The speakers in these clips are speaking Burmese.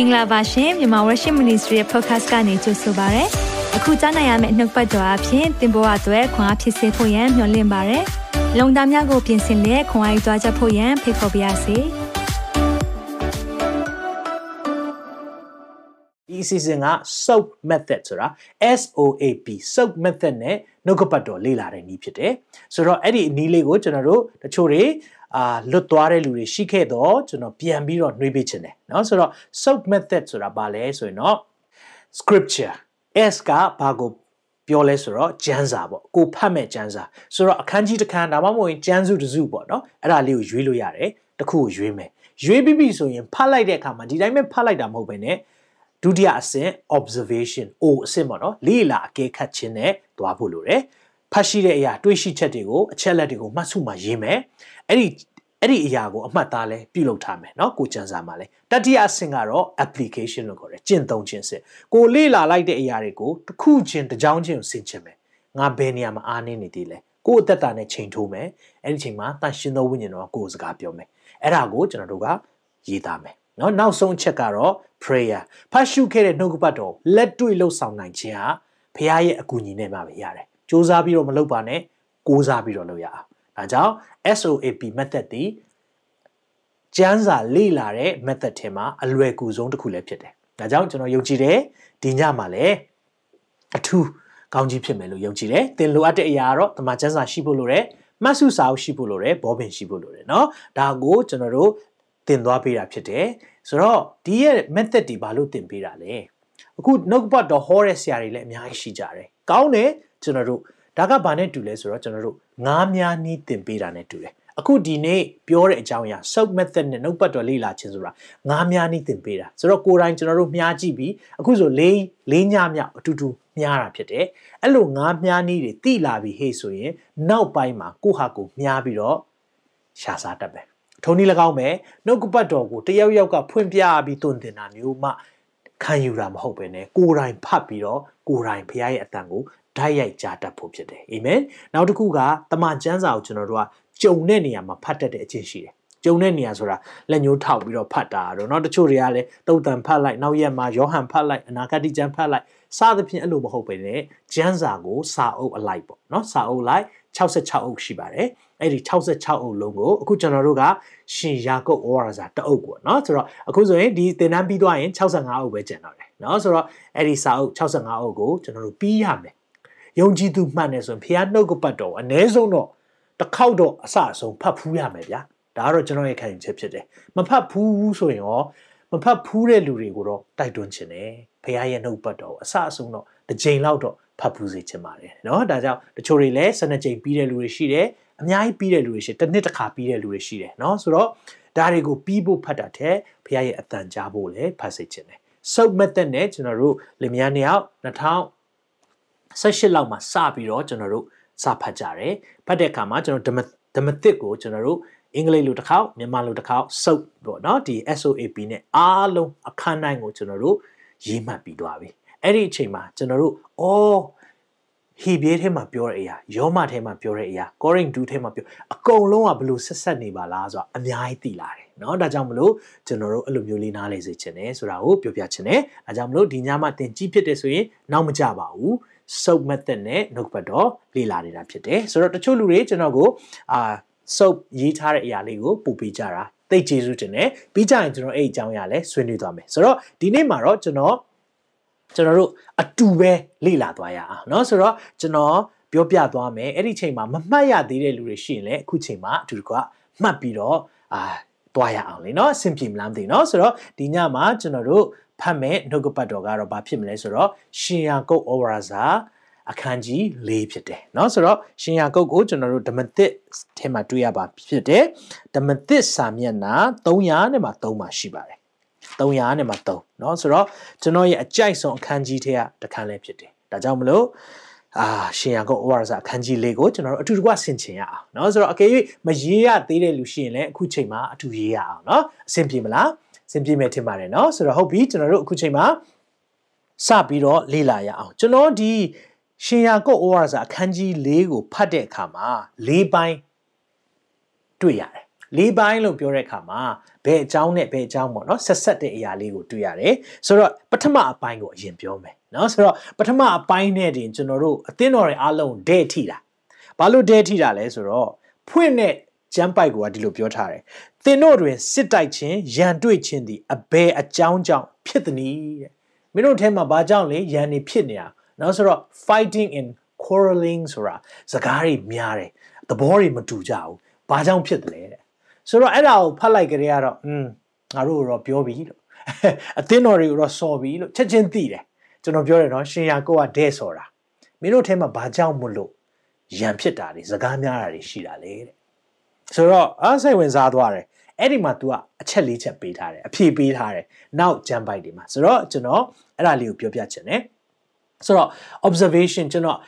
င်္ဂလာပါရှင်မြန်မာ Worship Ministry ရဲ့ podcast ကနေကြိုဆိုပါရစေ။အခုကြားနိုင်ရမယ့်နှုတ်ပတ်တော်အဖြစ်သင်ပေါ်အပ်ွယ်ခွန်အားဖြစ်စေဖို့ယံမျှဝင့်ပါရစေ။လုံတာများကိုပြင်ဆင်လက်ခွန်အားယူကြားချက်ဖို့ယံဖိတ်ခေါ်ပါရစေ။ဒီ season က soap method ဆိုတာ SOAP soap method နဲ့နှုတ်ကပတ်တော်လေ့လာတဲ့နည်းဖြစ်တယ်ဆိုတော့အဲ့ဒီနည်းလေးကိုကျွန်တော်တို့တချို့တွေ အာလွတ်သွားတဲ့လူတွေရှိခဲ့တော့ကျွန်တော်ပြန်ပြီးတော့နှွေးပေးခြင်းတယ်เนาะဆိုတော့ soap method ဆိုတာဘာလဲဆိုရင်တော့ scripture S ကဘာကိုပြောလဲဆိုတော့ကျမ်းစာပေါ့ကိုဖတ်မဲ့ကျမ်းစာဆိုတော့အခန်းကြီးတစ်ခန်းဒါမှမဟုတ်ရင်ကျမ်းစုတစ်စုပေါ့နော်အဲ့ဒါလေးကိုရွေးလို့ရတယ်တခုကိုရွေးမယ်ရွေးပြီးပြီဆိုရင်ဖတ်လိုက်တဲ့အခါမှာဒီတိုင်းပဲဖတ်လိုက်တာမဟုတ်ဘဲねဒုတိယအဆင့် observation O အဆင့်ပေါ့နော်လေ့လာအကဲခတ်ခြင်းနဲ့သွားဖို့လိုတယ်ဖတ်ရှိတဲ့အရာတွေးရှိချက်တွေကိုအချက်လက်တွေကိုမှတ်စုမှရေးမယ် အဲ့ဒီအဲ့ဒီအရာကိုအမှတ်သားလဲပြုလုပ်ထားမယ်เนาะကိုကျန်စာမှာလဲတတိယအဆင့်ကတော့ application လို့ခေါ်တယ်ကျင့်သုံးခြင်းစစ်ကိုလေ့လာလိုက်တဲ့အရာတွေကိုတစ်ခုချင်းတစ်ကြောင်းချင်းကိုဆင်ခြင်မယ်ငါဘယ်နေရာမှာအားနည်းနေသေးလဲကိုယ့်အသက်တာနဲ့ချိန်ထိုးမယ်အဲ့ဒီချိန်မှာတန်ရှင်သောဝိညာဉ်တော်ကကိုယ်စကားပြောမယ်အဲ့ဒါကိုကျွန်တော်တို့ကရေးသားမယ်เนาะနောက်ဆုံးချက်ကတော့ prayer ဖတ်ရှုခဲ့တဲ့နှုတ်ကပတ်တော်လက်တွေ့လှုပ်ဆောင်နိုင်ခြင်းဟာဘုရားရဲ့အကူအညီနဲ့မှပဲရတယ်စ조사ပြီးတော့မလုပ်ပါနဲ့ကိုးစားပြီးတော့လုပ်ရအောင် ဒါကြောင့် SOAP method ဒီကျန်းစာလေ့လာတဲ့ method ထဲမှာအလွယ်ကူဆုံးတစ်ခုလည်းဖြစ်တယ်ဒါကြောင့်ကျွန်တော်ယုံကြည်တယ်ဒီညမှာလည်းအထူးကောင်းကြီးဖြစ်မယ်လို့ယုံကြည်တယ်သင်လိုအပ်တဲ့အရာကတော့တမန်ကျန်းစာရှိဖို့လိုတယ်မှတ်စုစာအုပ်ရှိဖို့လိုတယ်ဘောပင်ရှိဖို့လိုတယ်เนาะဒါကိုကျွန်တော်တို့သင်သွားပေးတာဖြစ်တယ်ဆိုတော့ဒီရဲ့ method ဒီဘာလို့သင်ပေးတာလဲအခုနှုတ်ပတ်တော်ဟောတဲ့ဆရာတွေလည်းအများကြီးရှိကြတယ်ကောင်းတယ်ကျွန်တော်တို့ဒါကဘာနဲ့တူလဲဆိုတော့ကျွန်တော်တို့ ငားများနီးသင်ပေးတာနဲ့တူတယ်အခုဒီနေ့ပြောတဲ့အကြောင်းအရာ soap method နဲ့နှုတ်ပတ်တော်လေ့လာခြင်းဆိုတာငားများနီးသင်ပေးတာဆိုတော့ကိုယ်တိုင်ကျွန်တော်တို့မြားကြည့်ပြီးအခုဆိုလေးလေးညမြောက်အတူတူမြားတာဖြစ်တယ်အဲ့လိုငားမြားနီးတွေတိလာပြီးဟေ့ဆိုရင်နောက်ပိုင်းမှာကိုဟာကိုမြားပြီးတော့ရှာစားတတ်ပဲထုံနည်း၎င်းပဲနှုတ်ကပတ်တော်ကိုတယောက်ယောက်ကဖွင့်ပြပြီးတွင်တင်တာမျိုးမှခံယူတာမဟုတ်ပဲねကိုယ်တိုင်ဖတ်ပြီးတော့ကိုယ်တိုင်ဖရားရဲ့အတန်ကို ဓာတ်ရိုက်ကြားတတ်ဖို့ဖြစ်တယ်အာမင်နောက်တစ်ခုကတမန်ကျမ်းစာကိုကျွန်တော်တို့ကကြုံတဲ့နေရာမှာဖတ်တတ်တဲ့အချင်းရှိတယ်ကြုံတဲ့နေရာဆိုတာလက်ညှိုးထောက်ပြီးတော့ဖတ်တာတော့เนาะတချို့တွေကလည်းတုတ်တန်ဖတ်လိုက်နောက်ရက်မှာယောဟန်ဖတ်လိုက်အနာဂတ်ကျမ်းဖတ်လိုက်စသဖြင့်အဲ့လိုမဟုတ်ပဲねကျမ်းစာကိုစာအုပ်အလိုက်ပေါ့เนาะစာအုပ်လိုက်66အုပ်ရှိပါတယ်အဲ့ဒီ66အုပ်လုံးကိုအခုကျွန်တော်တို့ကရှင်ယာကုပ်ဩဝါဒစာတအုပ်ပေါ့เนาะဆိုတော့အခုဆိုရင်ဒီသင်တန်းပြီးသွားရင်65အုပ်ပဲကျန်တော့တယ်เนาะဆိုတော့အဲ့ဒီစာအုပ်65အုပ်ကိုကျွန်တော်တို့ပြီးရမယ် ယုံကြည်သူမှန်တယ်ဆိုရင်ဖះနှုတ်ကပတ်တော်အ ਨੇ ဆုံးတော့တစ်ခေါက်တော့အစအဆုံးဖတ်ဖူးရမယ်ဗျာဒါကတော့ကျွန်တော်ရဲ့ခံယူချက်ဖြစ်တယ်မဖတ်ဖူးဆိုရင်ရောမဖတ်ဖူးတဲ့လူတွေကိုတော့တိုက်တွန်းခြင်းတယ်ဖះရဲ့နှုတ်ပတ်တော်အစအဆုံးတော့တစ်ချိန်လောက်တော့ဖတ်ဖူးစေချင်ပါတယ်เนาะဒါကြောင့်တချို့တွေလည်း12ချိန်ပြီးတဲ့လူတွေရှိတယ်အများကြီးပြီးတဲ့လူတွေရှိတစ်နှစ်တစ်ခါပြီးတဲ့လူတွေရှိတယ်เนาะဆိုတော့ဒါတွေကိုပြီးဖို့ဖတ်တာတဲ့ဖះရဲ့အတန်ကြားဖို့လည်းဖတ်စေချင်တယ် soap method နဲ့ကျွန်တော်တို့လင်မယားနှစ်ယောက်2000 18လောက်မှာစပြီးတော့ကျွန်တော်တို့စဖတ်ကြတယ်ဖတ်တဲ့အခါမှာကျွန်တော်ဓမ္မသစ်ကိုကျွန်တော်တို့အင်္ဂလိပ်လိုတစ်ခေါက်မြန်မာလိုတစ်ခေါက်စုပ်ပေါ့နော်ဒီ SOAP နဲ့အားလုံးအခန်းတိုင်းကိုကျွန်တော်တို့ရေးမှတ်ပြီးသွားပြီအဲ့ဒီအချိန်မှာကျွန်တော်တို့အော်ဟီဘေးထဲမှာပြောတဲ့အရာယောမထဲမှာပြောတဲ့အရာကောရင်ဒူးထဲမှာပြောအကုန်လုံးကဘလို့ဆက်ဆက်နေပါလားဆိုတာအများကြီးသိလာတယ်เนาะဒါကြောင့်မလို့ကျွန်တော်တို့အဲ့လိုမျိုးလေးနားလေစေချင်တယ်ဆိုတာကိုပြောပြချင်တယ်အဲကြောင့်မလို့ဒီညမှာသင်ကြီးဖြစ်တယ်ဆိုရင်နောက်မကြပါဘူး soap method နဲ့နှုတ်ပတ်တော်လေ့လာနေတာဖြစ်တယ်ဆိုတော့တချို့လူတွေကျွန်တော်ကိုအာ soap ရေးထားတဲ့အရာလေးကိုပို့ပေးကြတာသိကျေးဇူးတင်တယ်ပြီးကြရင်ကျွန်တော်အဲ့အကြောင်းအရာလဲဆွေးနွေးသွားမယ်ဆိုတော့ဒီနေ့မှာတော့ကျွန်တော်ကျွန်တော်တို့အတူပဲလေ့လာသွားရအောင်เนาะဆိုတော့ကျွန်တော်ပြောပြသွားမယ်အဲ့ဒီချိန်မှာမမှတ်ရသေးတဲ့လူတွေရှိရင်လည်းအခုချိန်မှာအတူတကွမှတ်ပြီးတော့အာသွားရအောင်လေเนาะအဆင်ပြေမလားမသိเนาะဆိုတော့ဒီညမှာကျွန်တော်တို့ ဖတ်မဲ့နှုတ်ကပတ်တော်ကတော့ဘာဖြစ်မလဲဆိုတော့ရှင်ယာကုတ်ဩဝါဒစာအခန်းကြီး၄ဖြစ်တယ်เนาะဆိုတော့ရှင်ယာကုတ်ကိုကျွန်တော်တို့ဓမ္မသစ်ထဲမှာတွေ့ရပါဖြစ်တယ်ဓမ္မသစ်စာမျက်နှာ300နဲ့မှာ3မှာရှိပါတယ်300နဲ့မှာ3เนาะဆိုတော့ကျွန်တော်ရဲ့အကြိုက်ဆုံးအခန်းကြီးထဲကတစ်ခန်းလေးဖြစ်တယ်ဒါကြောင့်မလို့အာရှင်ရကုတ်ဩဝါဒစာအခန်းကြီးလေးကိုကျွန်တော်တို့အတူတကွဆင်ခြင်ရအောင်เนาะဆိုတော့အကယ်၍မရေးရသေးတဲ့လူရှိရင်လည်းအခုချိန်မှာအတူရေးရအောင်เนาะအဆင်ပြေမလား ဆင်ပြေမယ်ထင်ပါတယ်เนาะဆိုတော့ဟုတ်ပြီကျွန်တော်တို့အခုချိန်မှာစပြီးတော့လေ့လာရအောင်ကျွန်တော်ဒီရှင်ယာကုတ်ဩဝါဒစာအခန်းကြီး၄ကိုဖတ်တဲ့အခါမှာ၄ပိုင်းတွေ့ရတယ် လေးပိုင်းလို့ပြောတဲ့အခါမှာဘယ်အကြောင်းနဲ့ဘယ်အကြောင်းပေါ့နော်ဆက်ဆက်တဲ့အရာလေးကိုတွေ့ရတယ်ဆိုတော့ပထမအပိုင်းကိုအရင်ပြောမယ်နော်ဆိုတော့ပထမအပိုင်းနဲ့တင်ကျွန်တော်တို့အသင်းတော်တွေအားလုံးဒဲထိတာဘာလို့ဒဲထိတာလဲဆိုတော့ဖွင့်တဲ့ကျမ်းပိုက်ကဒီလိုပြောထားတယ် သင်တို့တွင်စစ်တိုက်ခြင်းရန်တွေ့ခြင်းသည်အဘယ်အကြောင်းကြောင့်ဖြစ်သနည်းတဲ့မင်းတို့ထဲမှာဘာကြောင့်လဲရန်နေဖြစ်နေတာနော်ဆိုတော့ fighting in quarreling ဆိုတာစကားတွေများတယ်သဘောတွေမတူကြဘူးဘာကြောင့်ဖြစ်တယ်လဲတဲ့ဆိုတော့အဲ့ဒါကိုဖတ်လိုက်ကြရတော့อืมငါတို့တော့ပြောပြီလို့အသင်းတော်တွေကိုတော့စော်ပြီလို့ချက်ချင်းသိတယ်ကျွန်တော်ပြောတယ်နော်ရှင်ယာကိုကဒဲစော်တာမင်းတို့ထဲမှာဘာကြောင့်မလို့ရန်ဖြစ်တာတွေစကားများတာတွေရှိတာလေတဲ့ ဆိုတော့အားစိတ်ဝင်စားသွားတယ်အဲ့ဒီမှာ तू ကအချက်လေးချက်ပေးထားတယ်အဖြေပေးထားတယ်နောက်ဂျမ်ဘိုက်တွေမှာဆိုတော့ကျွန်တော်အဲ့ဒါလေးကိုပြောပြချင်တယ်ဆိုတော့ observation ကျွန်တော်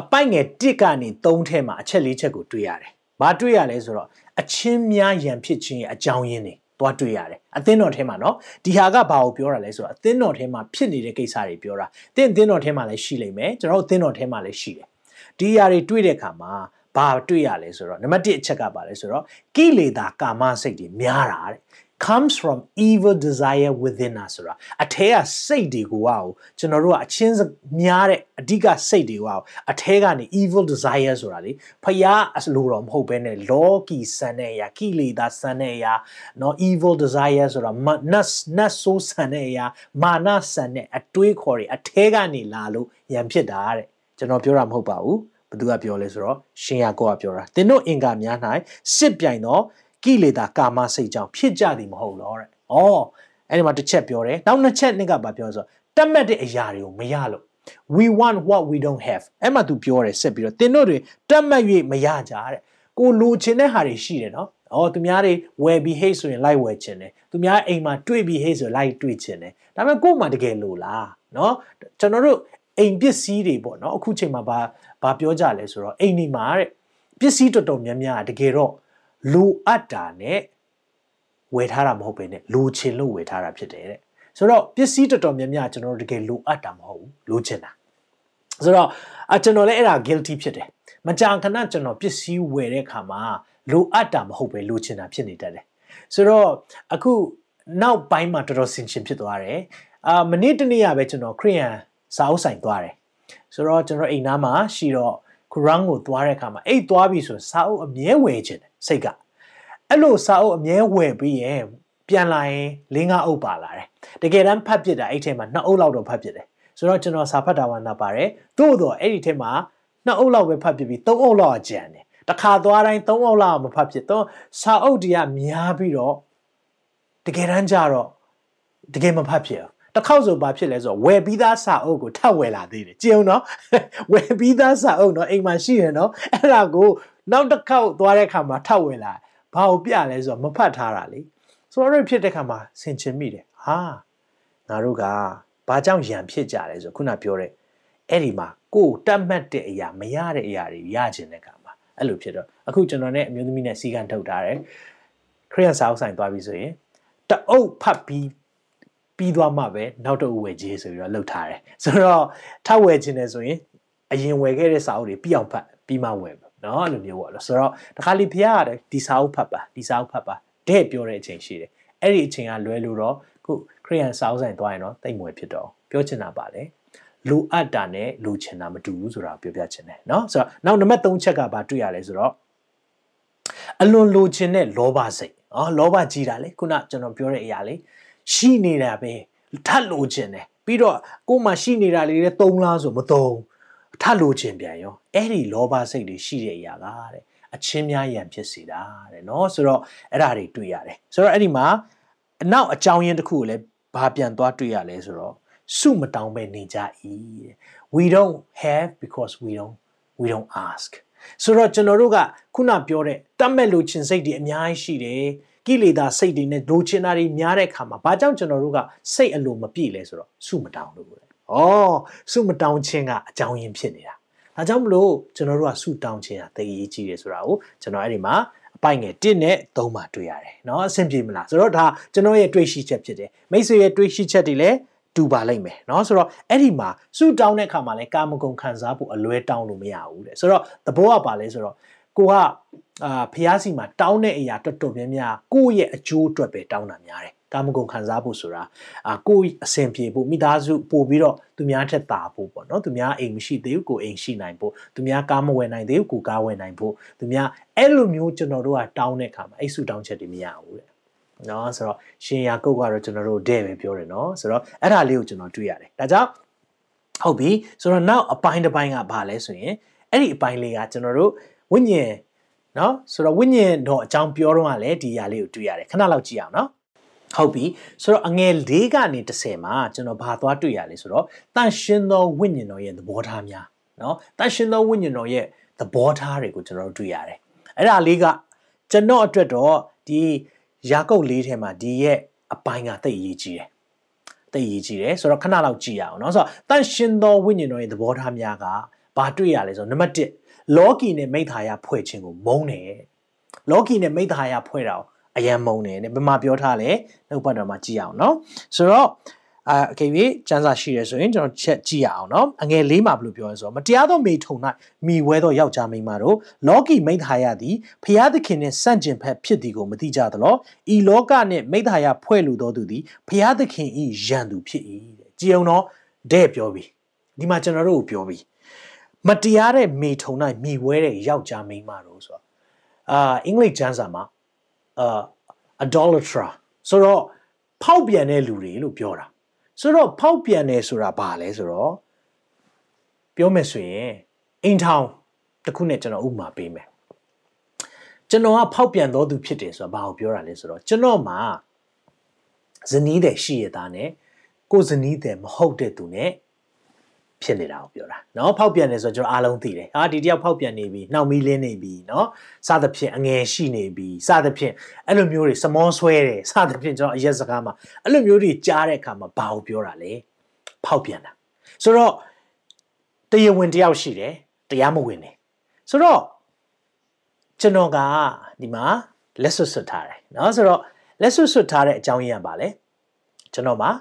အပိုက်ငယ်1ကနေ3ထဲမှာအချက်လေးချက်ကိုတွေ့ရတယ်။ဘာတွေ့ရလဲဆိုတော့အချင်းများရန်ဖြစ်ခြင်းရဲ့အကြောင်းရင်းတွေသွားတွေ့ရတယ်။အသင်းတော်ထဲမှာနော်ဒီဟာကဘာကိုပြောတာလဲဆိုတော့အသင်းတော်ထဲမှာဖြစ်နေတဲ့ကိစ္စတွေပြောတာ။သင်အသင်းတော်ထဲမှာလည်းရှိလိမ့်မယ်။ကျွန်တော်တို့အသင်းတော်ထဲမှာလည်းရှိတယ်။ဒီຢာတွေတွေ့တဲ့အခါမှာ ဘာတွေ့ရလဲဆိုတော့နံပါတ်1အချက်ကပါလဲဆိုတော့ကိလေသာကာမစိတ်တွေများတာတဲ့ comes from evil desire within us ဆိုတာအထဲကစိတ်တွေကိုဟာကျွန်တော်တို့ကအချင်းများတဲ့အဓိကစိတ်တွေကိုဟာအထဲကနေ evil desire ဆိုတာလေဖျားအလိုတော်မဟုတ်ဘဲနဲ့လောကီဆန်တဲ့အရာကိလေသာဆန်တဲ့အရာเนาะ evil desire ဆိုတာနတ်နတ်ဆိုးဆန်တဲ့အရာမာနဆန်တဲ့အတွေးခေါ်တွေအထဲကနေလာလို့ရံဖြစ်တာတဲ့ကျွန်တော်ပြောတာမဟုတ်ပါဘူး ဘသူကပြောလဲဆိုတော့ရှင်ယာကောကပြောတာသင်တို့အင်္ဂါများ၌စစ်ပြိုင်သောကိလေသာကာမစိတ်ကြောင့်ဖြစ်ကြသည်မဟုတ်လောတဲ့။ဩအဲ့ဒီမှာတစ်ချက်ပြောတယ်။နောက်နှစ်ချက်နှစ်ကဘာပြောဆိုတတ်မှတ်တဲ့အရာတွေကိုမရလို့ we want what we don't have အဲ့မှာ तू ပြောတယ်ဆက်ပြီးတော့သင်တို့တွေတတ်မှတ်၍မရကြတဲ့။ကိုလိုချင်တဲ့ဟာတွေရှိတယ်နော်။အော်သူများတွေဝယ်ပြီး hate ဆိုရင် like ဝယ်ချင်တယ်။သူများအိမ်မှာတွေ့ပြီး hate ဆို like တွေ့ချင်တယ်။ဒါပေမဲ့ကို့မှာတကယ်လို့လား။နော်ကျွန်တော်တို့ အိမ်ပစ္စည်းတွေပေါ့နော်အခုချိန်မှာဘာဘာပြောကြလဲဆိုတော့အိမ်ဒီမှာတဲ့ပစ္စည်းတော်တော်များများတကယ်တော့လိုအပ်တာနဲ့ဝယ်ထားတာမဟုတ်ပဲနဲ့လိုချင်လို့ဝယ်ထားတာဖြစ်တယ်တဲ့ဆိုတော့ပစ္စည်းတော်တော်များများကျွန်တော်တို့တကယ်လိုအပ်တာမဟုတ်ဘူးလိုချင်တာဆိုတော့အကျွန်တော်လည်းအဲ့ဒါ guilty ဖြစ်တယ်မကြာခဏကျွန်တော်ပစ္စည်းဝယ်တဲ့အခါမှာလိုအပ်တာမဟုတ်ပဲလိုချင်တာဖြစ်နေတတ်တယ်ဆိုတော့အခုနောက်ပိုင်းမှာတော်တော်ဆင်ခြင်ဖြစ်သွားတယ်အာမနေ့တနေ့ကပဲကျွန်တော်ခရီးယန် စာအုပ်ဆိုင်သွားတယ်ဆိုတော့ကျွန်တော်အိမ်သားမှာရှိတော့ခရန်းကိုသွားတဲ့အခါမှာအိတ်သွားပြီဆိုစာအုပ်အမြဲဝယ်ခြင်းစိတ်ကအဲ့လိုစာအုပ်အမြဲဝယ်ပြီးရင်ပြန်လာရင်လင်းကားအုပ်ပါလာတယ်တကယ်တမ်းဖတ်ပြစ်တာအဲ့ထဲမှာနှစ်အုပ်လောက်တော့ဖတ်ပြစ်တယ်ဆိုတော့ကျွန်တော်စာဖတ်တာဝါနာပါတယ်သို့တော့အဲ့ဒီထဲမှာနှစ်အုပ်လောက်ပဲဖတ်ပြစ်ပြီးသုံးအုပ်လောက်အကျန်တယ်တခါသွားတိုင်းသုံးအုပ်လောက်မဖတ်ပြစ်တော့စာအုပ်တွေကများပြီးတော့တကယ်တမ်းကျတော့တကယ်မဖတ်ဖြစ်ဘူး တစ်ခေါက်ဆိုဘာဖြစ်လဲဆိုတော့ဝယ်ပြီးသားစာအုပ်ကိုထပ်ဝယ်လာသေးတယ်ကြည့်အောင်နော်ဝယ်ပြီးသားစာအုပ်နော်အိမ်မှာရှိရနော်အဲ့ဒါကိုနောက်တစ်ခေါက်သွားတဲ့ခါမှာထပ်ဝယ်လာဘာကိုပြလဲဆိုတော့မဖတ်ထားတာလေဆိုတော့ဖြစ်တဲ့ခါမှာဆင်ချင်မိတယ်ဟာငါတို့ကဘာကြောင့်ရံဖြစ်ကြလဲဆိုခုနပြောတဲ့အဲ့ဒီမှာကိုယ်တတ်မှတ်တဲ့အရာမရတဲ့အရာတွေရကျင်တဲ့ခါမှာအဲ့လိုဖြစ်တော့အခုကျွန်တော်နဲ့အမျိုးသမီးနဲ့စီကံထုတ်ထားတယ်ခရီးယန်စာအုပ်ဆိုင်သွားပြီဆိုရင်တအုပ်ဖတ်ပြီး ပြီးသွားမှပဲနောက်တော့ဝယ်ခြင်းဆိုပြီးတော့လှုပ်ထားတယ်ဆိုတော့ထပ်ဝယ်ခြင်းလည်းဆိုရင်အရင်ဝယ်ခဲ့တဲ့စာအုပ်တွေပြီးအောင်ဖတ်ပြီးမှဝယ်နော်အဲ့လိုမျိုးပေါ့နော်ဆိုတော့တခါလေဖះရတယ်ဒီစာအုပ်ဖတ်ပါဒီစာအုပ်ဖတ်ပါတဲ့ပြောတဲ့အချိန်ရှိတယ်အဲ့ဒီအချိန်ကလွဲလို့တော့ခုခရိယန်စာအုပ်ဆိုင်သွားရင်တော့တိတ်မွယ်ဖြစ်တော့ပြောချင်တာပါလေလိုအပ်တာနဲ့လိုချင်တာမတူဘူးဆိုတာပြောပြချင်တယ်နော်ဆိုတော့နောက်နံပါတ်3ချက်ကဘာတွေ့ရလဲဆိုတော့အလွန်လိုချင်တဲ့လောဘစိတ်ဟောလောဘကြီးတာလေခုနကျွန်တော်ပြောတဲ့အရာလေး ရှိနေတာပဲထပ်လိုချင်တယ်ပြီးတော့ကို့မှာရှိနေတာလေးတွေသုံးလားဆိုမသုံးထလိုချင်ပြန်ရောအဲ့ဒီလောဘစိတ်တွေရှိတဲ့အရာကတဲ့အချင်းများရန်ဖြစ်စေတာတဲ့เนาะဆိုတော့အဲ့ဒါတွေတွေ့ရတယ်ဆိုတော့အဲ့ဒီမှာအနောက်အကြောင်းရင်းတစ်ခုကိုလည်းဘာပြန်သွားတွေ့ရလဲဆိုတော့စုမတောင်းပဲနေကြ၏တဲ့ we don't have because we don't we don't ask ဆိုတော့ကျွန်တော်တို့ကခုနပြောတဲ့တတ်မဲ့လို့ချင်စိတ်တွေအများကြီးရှိတယ် ကိလေသာစိတ်တွေနဲ့လိုချင်တာတွေများတဲ့အခါမှာဘာကြောင့်ကျွန်တော်တို့ကစိတ်အလိုမပြည့်လဲဆိုတော့စုမတောင်းလို့ဩစုမတောင်းခြင်းကအကြောင်းရင်းဖြစ်နေတာဒါကြောင့်မလို့ကျွန်တော်တို့ကစုတောင်းခြင်းဟာသိအရေးကြီးတယ်ဆိုတာကိုကျွန်တော်အဲ့ဒီမှာအပိုင်ငယ်1နဲ့3မှာတွေ့ရတယ်เนาะအဆင်ပြေမလားဆိုတော့ဒါကျွန်တော်ရဲ့တွေးရှိချက်ဖြစ်တယ်မိတ်ဆွေရဲ့တွေးရှိချက်တွေလည်းတူပါလိမ့်မယ်เนาะဆိုတော့အဲ့ဒီမှာစုတောင်းတဲ့အခါမှာလည်းကာမဂုဏ်ခံစားဖို့အလွဲတောင်းလို့မရဘူးတဲ့ဆိုတော့သဘောကပါလဲဆိုတော့ ကိုကအာဖျားစီမှာတောင်းတဲ့အရာတော်တော်များများကိုယ့်ရဲ့အကျိုးအတွက်ပဲတောင်းတာများတယ်ကာမဂုဏ်ခံစားဖို့ဆိုတာအာကိုယ်အဆင်ပြေဖို့မိသားစုပို့ပြီးတော့သူများထက်တာဖို့ပေါ့နော်သူများအိမ်မရှိသေးဘူးကိုအိမ်ရှိနိုင်ဖို့သူများကားမဝယ်နိုင်သေးဘူးကိုကားဝယ်နိုင်ဖို့သူများအဲ့လိုမျိုးကျွန်တော်တို့ကတောင်းတဲ့အခါမှာအဲ့စုတောင်းချက်တွေမရဘူးတဲ့နော်ဆိုတော့ရှင်ယာကုတ်ကတော့ကျွန်တော်တို့တဲ့ပဲပြောတယ်နော်ဆိုတော့အဲ့ဒါလေးကိုကျွန်တော်တွေ့ရတယ်ဒါကြောင့်ဟုတ်ပြီဆိုတော့နောက်အပိုင်းတစ်ပိုင်းကဘာလဲဆိုရင်အဲ့ဒီအပိုင်းလေးကကျွန်တော်တို့ ဝိညာဉ်နော်ဆိုတော့ဝိညာဉ်တော်အကြောင်းပြောတော့ကလည်းဒီအရာလေးကိုတွေ့ရတယ်ခဏလောက်ကြည့်အောင်နော်ဟုတ်ပြီဆိုတော့အငယ်၄ကနေ10မှာကျွန်တော်ဘာသွားတွေ့ရလဲဆိုတော့တန်ရှင်သောဝိညာဉ်တော်ရဲ့သဘောထားများနော်တန်ရှင်သောဝိညာဉ်တော်ရဲ့သဘောထားတွေကိုကျွန်တော်တွေ့ရတယ်အဲ့ဒါလေးကကျွန်တော်အတွက်တော့ဒီယာကုပ်လေးထဲမှာဒီရဲ့အပိုင်းကသိအရေးကြီးတယ်သိအရေးကြီးတယ်ဆိုတော့ခဏလောက်ကြည့်ရအောင်နော်ဆိုတော့တန်ရှင်သောဝိညာဉ်တော်ရဲ့သဘောထားများကဘာတွေ့ရလဲဆိုတော့နံပါတ်1 လော်ကီနဲ့မိသားရဖွဲ့ခြင်းကိုမုန်းတယ်လော်ကီနဲ့မိသားရဖွဲ့တာကိုအယံမုန်းတယ်နဲ့ဘယ်မှာပြောထားလဲနှုတ်ပတ်တော်မှာကြည့်အောင်နော်ဆိုတော့အာခေပြေစံစာရှိတယ်ဆိုရင်ကျွန်တော်ချက်ကြည့်ရအောင်နော်အငယ်လေးမှာဘယ်လိုပြောလဲဆိုတော့မတရားသောမိထုံ၌မိဝဲသောယောက်ျားမိန်းမတို့လောကီမိသားရသည်ဖျားသခင်နှင့်ဆန့်ကျင်ဘက်ဖြစ်သည်ကိုမသိကြသလောဤလောကနှင့်မိသားရဖွဲ့လူသောသူသည်ဖျားသခင်ဤရန်သူဖြစ်၏တဲ့ကြည်အောင်တော့တဲ့ပြောပြီဒီမှာကျွန်တော်တို့ကိုပြောပြီ မတရားတဲ့မိထုံ၌မိဝဲတဲ့ယောက်ျားမိန်းမတို့ဆိုတော့အာအင်္ဂလိပ်ကျမ်းစာမှာအာ idolatra ဆိုတော့ဖောက်ပြန်တဲ့လူတွေလို့ပြောတာဆိုတော့ဖောက်ပြန်တယ်ဆိုတာဘာလဲဆိုတော့ပြောမယ်ဆိုရင်အိမ်ထောင်တစ်ခုနဲ့ကျွန်တော်ဥပမာပေးမယ်ကျွန်တော်ကဖောက်ပြန်တော်သူဖြစ်တယ်ဆိုတာဘာကိုပြောတာလဲဆိုတော့ကျွန်တော်မှာဇနီးတဲ့ရှိရတာနဲ့ကိုဇနီးတဲ့မဟုတ်တဲ့သူနဲ့ ဖြစ်နေတာကိုပြောတာเนาะဖောက်ပြန်နေဆိုတော့ကျွန်တော်အားလုံးသိတယ်ဟာဒီတယောက်ဖောက်ပြန်နေပြီနှောက်မီးလင်းနေပြီเนาะစသဖြင့်အငယ်ရှိနေပြီစသဖြင့်အဲ့လိုမျိုးတွေစမောဆွဲတယ်စသဖြင့်ကျွန်တော်အရက်စကားမှာအဲ့လိုမျိုးတွေကြားတဲ့အခါမှာဘာကိုပြောတာလဲဖောက်ပြန်တာဆိုတော့တရားဝင်တယောက်ရှိတယ်တရားမဝင်နေဆိုတော့ကျွန်တော်ကဒီမှာလက်ဆွတ်ဆွတ်ထားတယ်เนาะဆိုတော့လက်ဆွတ်ဆွတ်ထားတဲ့အကြောင်းရင်းကပါလဲကျွန်တော်မှာ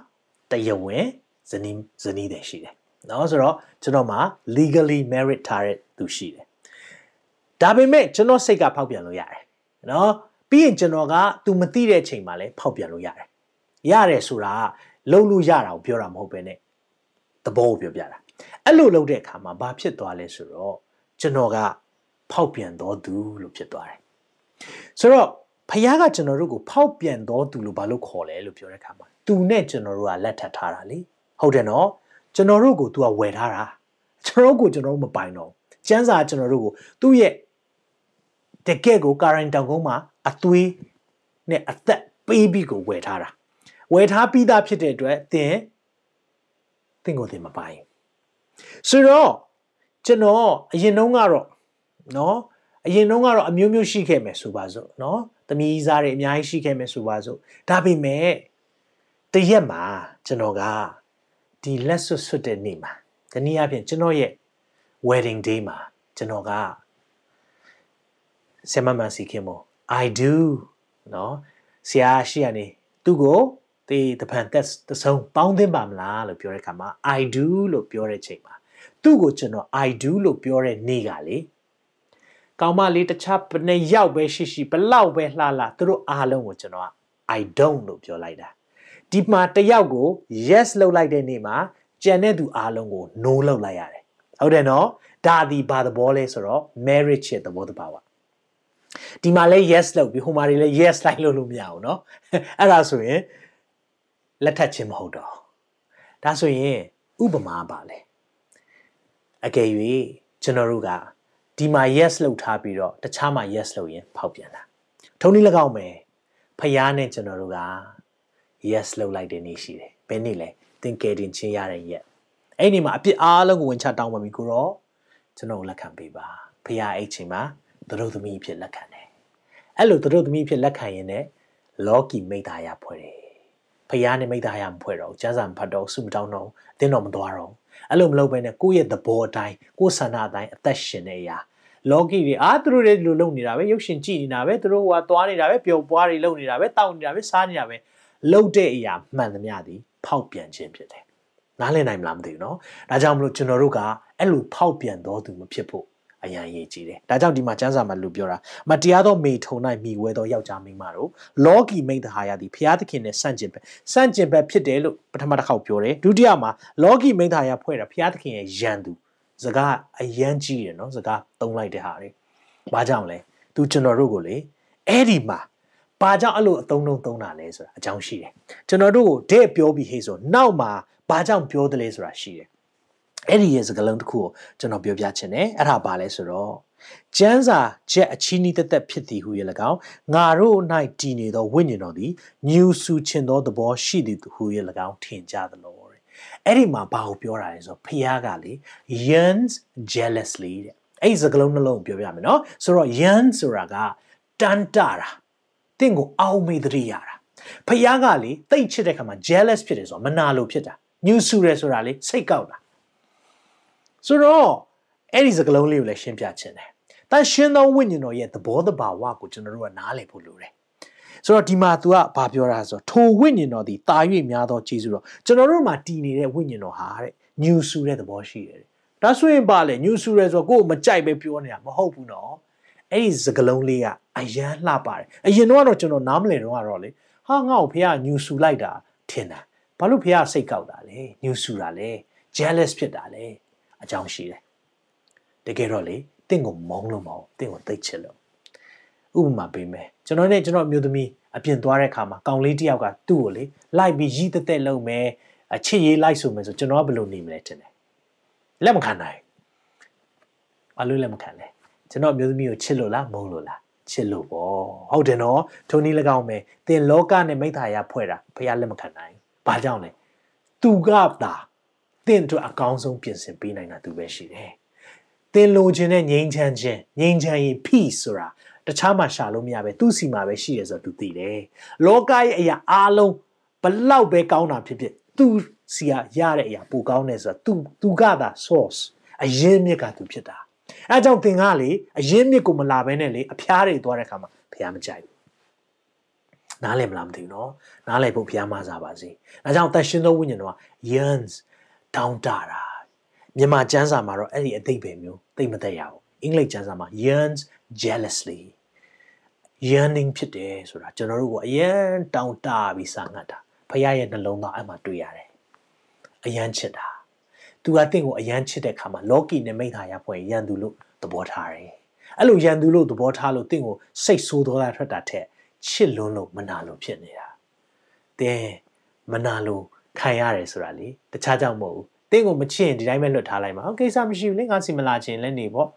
တရားဝင်ဇနီးဇနီးတယ်ရှိတယ် เนาะဆိုတော့ကျွန်တော်မှာ legally married ထားတဲ့သူရှိတယ်ဒါပေမဲ့ကျွန်တော်စိတ်ကဖောက်ပြန်လို့ရတယ်เนาะပြီးရင်ကျွန်တော်က तू မသိတဲ့အချိန်မှာလည်းဖောက်ပြန်လို့ရတယ်ရတယ်ဆိုတာလုံလို့ရတာကိုပြောတာမဟုတ်ပဲねသဘောကိုပြောပြတာအဲ့လိုလုပ်တဲ့အခါမှာဘာဖြစ်သွားလဲဆိုတော့ကျွန်တော်ကဖောက်ပြန်တော်သူလို့ဖြစ်သွားတယ်ဆိုတော့ဖခင်ကကျွန်တော်တို့ကိုဖောက်ပြန်တော်သူလို့ဘာလို့ခေါ်လဲလို့ပြောတဲ့အခါမှာသူနဲ့ကျွန်တော်တို့ကလက်ထပ်ထားတာလေဟုတ်တယ်နော် ကျွန်တော်တို့ကို तू ကဝယ်ထားတာကျွန်တော်တို့ကိုကျွန်တော်တို့မပိုင်တော့ကျန်းစာကျွန်တော်တို့ကိုသူ့ရဲ့တကယ့်ကိုကာရင်တောင်ကုန်းမှာအသွေးနဲ့အသက်ပေးပြီးကိုဝယ်ထားတာဝယ်ထားပြီးသားဖြစ်တဲ့အတွက်သင်သင်ကိုသင်မပိုင်ဆိုတော့ကျွန်တော်အရင်တုန်းကတော့နော်အရင်တုန်းကတော့အမျိုးမျိုးရှိခဲ့မယ်ဆိုပါစို့နော်သမီးစားတွေအများကြီးရှိခဲ့မယ်ဆိုပါစို့ဒါပေမဲ့တရက်မှာကျွန်တော်က ဒီလက်ဆွတ်ဆွတ်တဲ့နေ့မှာတနည်းအားဖြင့်ကျွန်တော်ရဲ့ wedding day မှာကျွန်တော်ကဆမမစီခင်မို့ I do เนาะဆရာရှိရနေသူ့ကိုတေးတပန်တက်တဆုံးပေါင်းသင်းပါမလားလို့ပြောတဲ့အခါမှာ I do လို့ပြောတဲ့ချိန်မှာသူ့ကိုကျွန်တော် I do လို့ပြောတဲ့နေ့ကလေကောင်မလေးတခြားဘယ်နှယောက်ပဲရှိရှိဘလောက်ပဲလှလှသူတို့အားလုံးကိုကျွန်တော်က I don't လို့ပြောလိုက်တာ ဒီမှာတယောက်ကို yes လုပ်လိုက်တဲ့နေ့မှာကြံတဲ့သူအားလုံးကို no လုပ်လိုက်ရတယ်ဟုတ်တယ်နော်ဒါဒီဘာသဘောလဲဆိုတော့ marriage ရဲ့သဘောတဘာဝဒီမှာလဲ yes လုပ်ပြီးဟိုမှာတွေလဲ yes လိုက်လို့လို့မရဘူးเนาะအဲ့ဒါဆိုရင်လက်ထပ်ခြင်းမဟုတ်တော့ဒါဆိုရင်ဥပမာပါလဲအကယ်၍ကျွန်တော်တို့ကဒီမှာ yes လုပ်ထားပြီးတော့တခြားမှာ yes လုပ်ရင်ဖောက်ပြန်တာထုံးနည်း၎င်းမယ်ဖျားနဲ့ကျွန်တော်တို့က yes လုပ်လိုက်တဲ့နေ့ရှိတယ်ဘယ်နေ့လဲသင်ကယ်တင်ခြင်းရတဲ့ရက်အဲ့ဒီမှာအပြစ်အားလုံးကိုဝင်ချတောင်းပါပြီကိုတော့ကျွန်တော်လက်ခံပေးပါဖျားအဲ့ချိန်မှာသတို့သမီးဖြစ်လက်ခံတယ်အဲ့လိုသတို့သမီးဖြစ်လက်ခံရင်လည်းလောကီမိသားရဖွဲ့တယ်ဖျားနဲ့မိသားရမဖွဲ့တော့ကျန်းစာမဖတ်တော့စုမတောင်းတော့အတင်းတော့မသွားတော့အဲ့လိုမလုပ်ဘဲနဲ့ကိုယ့်ရဲ့သဘောအတိုင်းကိုယ့်ဆန္ဒအတိုင်းအသက်ရှင်နေရလောကီတွေအာသူတို့တွေလိုလုပ်နေတာပဲရုပ်ရှင်ကြည့်နေတာပဲသူတို့ကသွားနေတာပဲပျော်ပွားတွေလုပ်နေတာပဲတောက်နေတာပဲစားနေတာပဲ လှုပ်တဲ့အရာမှန်သမျှသည်ဖောက်ပြန်ခြင်းဖြစ်တယ်။နားလည်နိုင်မလားမသိဘူးနော်။ဒါကြောင့်မလို့ကျွန်တော်တို့ကအဲ့လိုဖောက်ပြန်တော်သူမဖြစ်ဖို့အရန်ရေးကြည့်တယ်။ဒါကြောင့်ဒီမှာကျမ်းစာမှာလူပြောတာမတရားသောမိထုံ၌မိဝဲသောယောက်ျားမိန်းမတို့လောကီမိသဟာယသည်ဖျားသခင်နဲ့ဆန့်ကျင်ဘက်ဆန့်ကျင်ဘက်ဖြစ်တယ်လို့ပထမတစ်ခေါက်ပြောတယ်။ဒုတိယမှာလောကီမိသဟာယဖွဲ့တာဖျားသခင်ရဲ့ယံသူစကားအရန်ကြီးတယ်နော်စကားသုံးလိုက်တဲ့ဟာတွေ။ဘာကြောင့်လဲ။ तू ကျွန်တော်တို့ကိုလေအဲ့ဒီမှာ ဘာကြောင့်အဲ့လိုအသုံးလုံးသုံးတာလဲဆိုတာအကြောင်းရှိတယ်ကျွန်တော်တို့ကိုတဲ့ပြောပြီးဟေးဆိုနောက်မှာဘာကြောင့်ပြောတယ်လဲဆိုတာရှိတယ်အဲ့ဒီရဲ့စကားလုံးတစ်ခုကိုကျွန်တော်ပြောပြချင်တယ်အဲ့ဒါဘာလဲဆိုတော့ကျမ်းစာချက်အချီးနီးတက်တက်ဖြစ်သည်ဟုရ၎င်းငါတို့၌တည်နေသောဝိညာဉ်တော်သည်ညူဆူချင်သောသဘောရှိသည်ဟုရ၎င်းထင်ကြသလိုတဲ့အဲ့ဒီမှာဘာကိုပြောတာလဲဆိုတော့ဖျားကလေ yearns jealously တဲ့အဲ့ဒီစကားလုံးနှလုံးပြောပြမယ်နော်ဆိုတော့ yearn ဆိုတာကတန်တာတာ တင့်ကိုအောက်မေ့တရိရတာဖျားကလေတိတ်ချစ်တဲ့ခါမှာ jealous ဖြစ်တယ်ဆိုတော့မနာလို့ဖြစ်တာညူဆူတယ်ဆိုတာလေစိတ်ကောက်တာဆိုတော့အဲ့ဒီစကလုံးလေးကိုလည်းရှင်းပြခြင်းတယ်။တန်ရှင်းသောဝိညာဉ်တော်ရဲ့သဘောတဘာဝကိုကျွန်တော်တို့ကနားလည်ဖို့လိုတယ်။ဆိုတော့ဒီမှာ तू ကဘာပြောတာဆိုတော့ထိုဝိညာဉ်တော်ဒီတာ၍များသောကျေးဇူးတော်ကျွန်တော်တို့မှာတည်နေတဲ့ဝိညာဉ်တော်ဟာတဲ့ညူဆူတဲ့သဘောရှိတယ်။ဒါဆိုရင်ပါလေညူဆူရဲဆိုတော့ကိုယ်မကြိုက်ပဲပြောနေတာမဟုတ်ဘူးနော်။ အဲ့ဒီစကလုံးလေးကအယမ်းလှပါတယ်။အရင်တော့ကျွန်တော်နားမလည်တော့ကတော့လေဟာငါ့ကိုဖေကညူဆူလိုက်တာထင်တာ။ဘာလို့ဖေကစိတ်ကောက်တာလဲညူဆူတာလဲ jealous ဖြစ်တာလဲအကြောင်းရှိတယ်တကယ်တော့လေတင့်ကိုမုန်းလို့မဟုတ်တင့်ကိုသိချစ်လို့ဥပမာပေးမယ်ကျွန်တော်နဲ့ကျွန်တော်အမျိုးသမီးအပြင်သွားတဲ့ခါမှာကောင်လေးတယောက်ကသူ့ကိုလေလိုက်ပြီးရီးတက်တက်လုပ်မယ်အချစ်ရေးလိုက်ဆိုမယ်ဆိုကျွန်တော်ကဘယ်လိုနေမလဲထင်တယ်လက်မခံနိုင်ဘာလို့လက်မခံလဲ ကျွန်တော်အမျိုးသမီးကိုချစ်လို့လားမုန်းလို့လားချစ်လို့ပေါ့ဟုတ်တယ်နော်ထိုနည်း၎င်းပဲတင်လောကနဲ့မိသားရဖွဲ့တာဖះလက်မခံနိုင်ဘာကြောင့်လဲသူကသာတင့်အတွက်အကောင်းဆုံးပြင်ဆင်ပေးနိုင်တာသူပဲရှိတယ်။တင်လိုချင်တဲ့ငြိမ်းချမ်းခြင်းငြိမ်းချမ်းရေး peace ဆိုတာတခြားမှာရှာလို့မရပဲသူ့စီမှာပဲရှိရဆိုတော့သူသိတယ်။လောကရဲ့အရာအားလုံးဘလောက်ပဲကောင်းတာဖြစ်ဖြစ်သူ့စီကရတဲ့အရာပိုကောင်းတယ်ဆိုတော့သူသူကသာ source အရင်းမြစ်ကသူဖြစ်တာ။ အဲကြောင့်သင်ကလေအရင်းမြစ်ကိုမလာဘဲနဲ့လေအဖျားတွေသွားတဲ့အခါမှာဖျားမကြိုက်ဘူး။နားလည်မလားမသိဘူးနော်။နားလည်ဖို့ဖျားမစားပါစေ။အဲကြောင့်တန်ရှင်သောဝိညာဉ်တော်က yearns တောင်းတတာမြန်မာကျမ်းစာမှာတော့အဲ့ဒီအသိပဲမျိုးသိမသက်ရဘူးအင်္ဂလိပ်ကျမ်းစာမှာ yearns jealously yearning ဖြစ်တယ်ဆိုတာကျွန်တော်တို့ကအယံတောင်းတပြီးစာငတ်တာဖခင်ရဲ့နှလုံးသားအဲ့မှာတွေ့ရတယ်အယံချစ်တာ သူကတင့်ကိုအယံချစ်တဲ့ခါမှာလောကီနဲ့မိသားရဖွဲ့ရန်သူလို့သဘောထားတယ်အဲ့လိုရန်သူလို့သဘောထားလို့တင့်ကိုစိတ်ဆိုးသောတာထွက်တာထက်ချစ်လွန်းလို့မနာလို့ဖြစ်နေတာတင်းမနာလို့ခံရတယ်ဆိုတာလေတခြားကြောင့်မဟုတ်ဘူးတင့်ကိုမချစ်ရင်ဒီတိုင်းပဲလွတ်ထားလိုက်မှာဟုတ်ကိစ္စမရှိဘူးလေငါစီမလာချင်လည်းနေပေါ့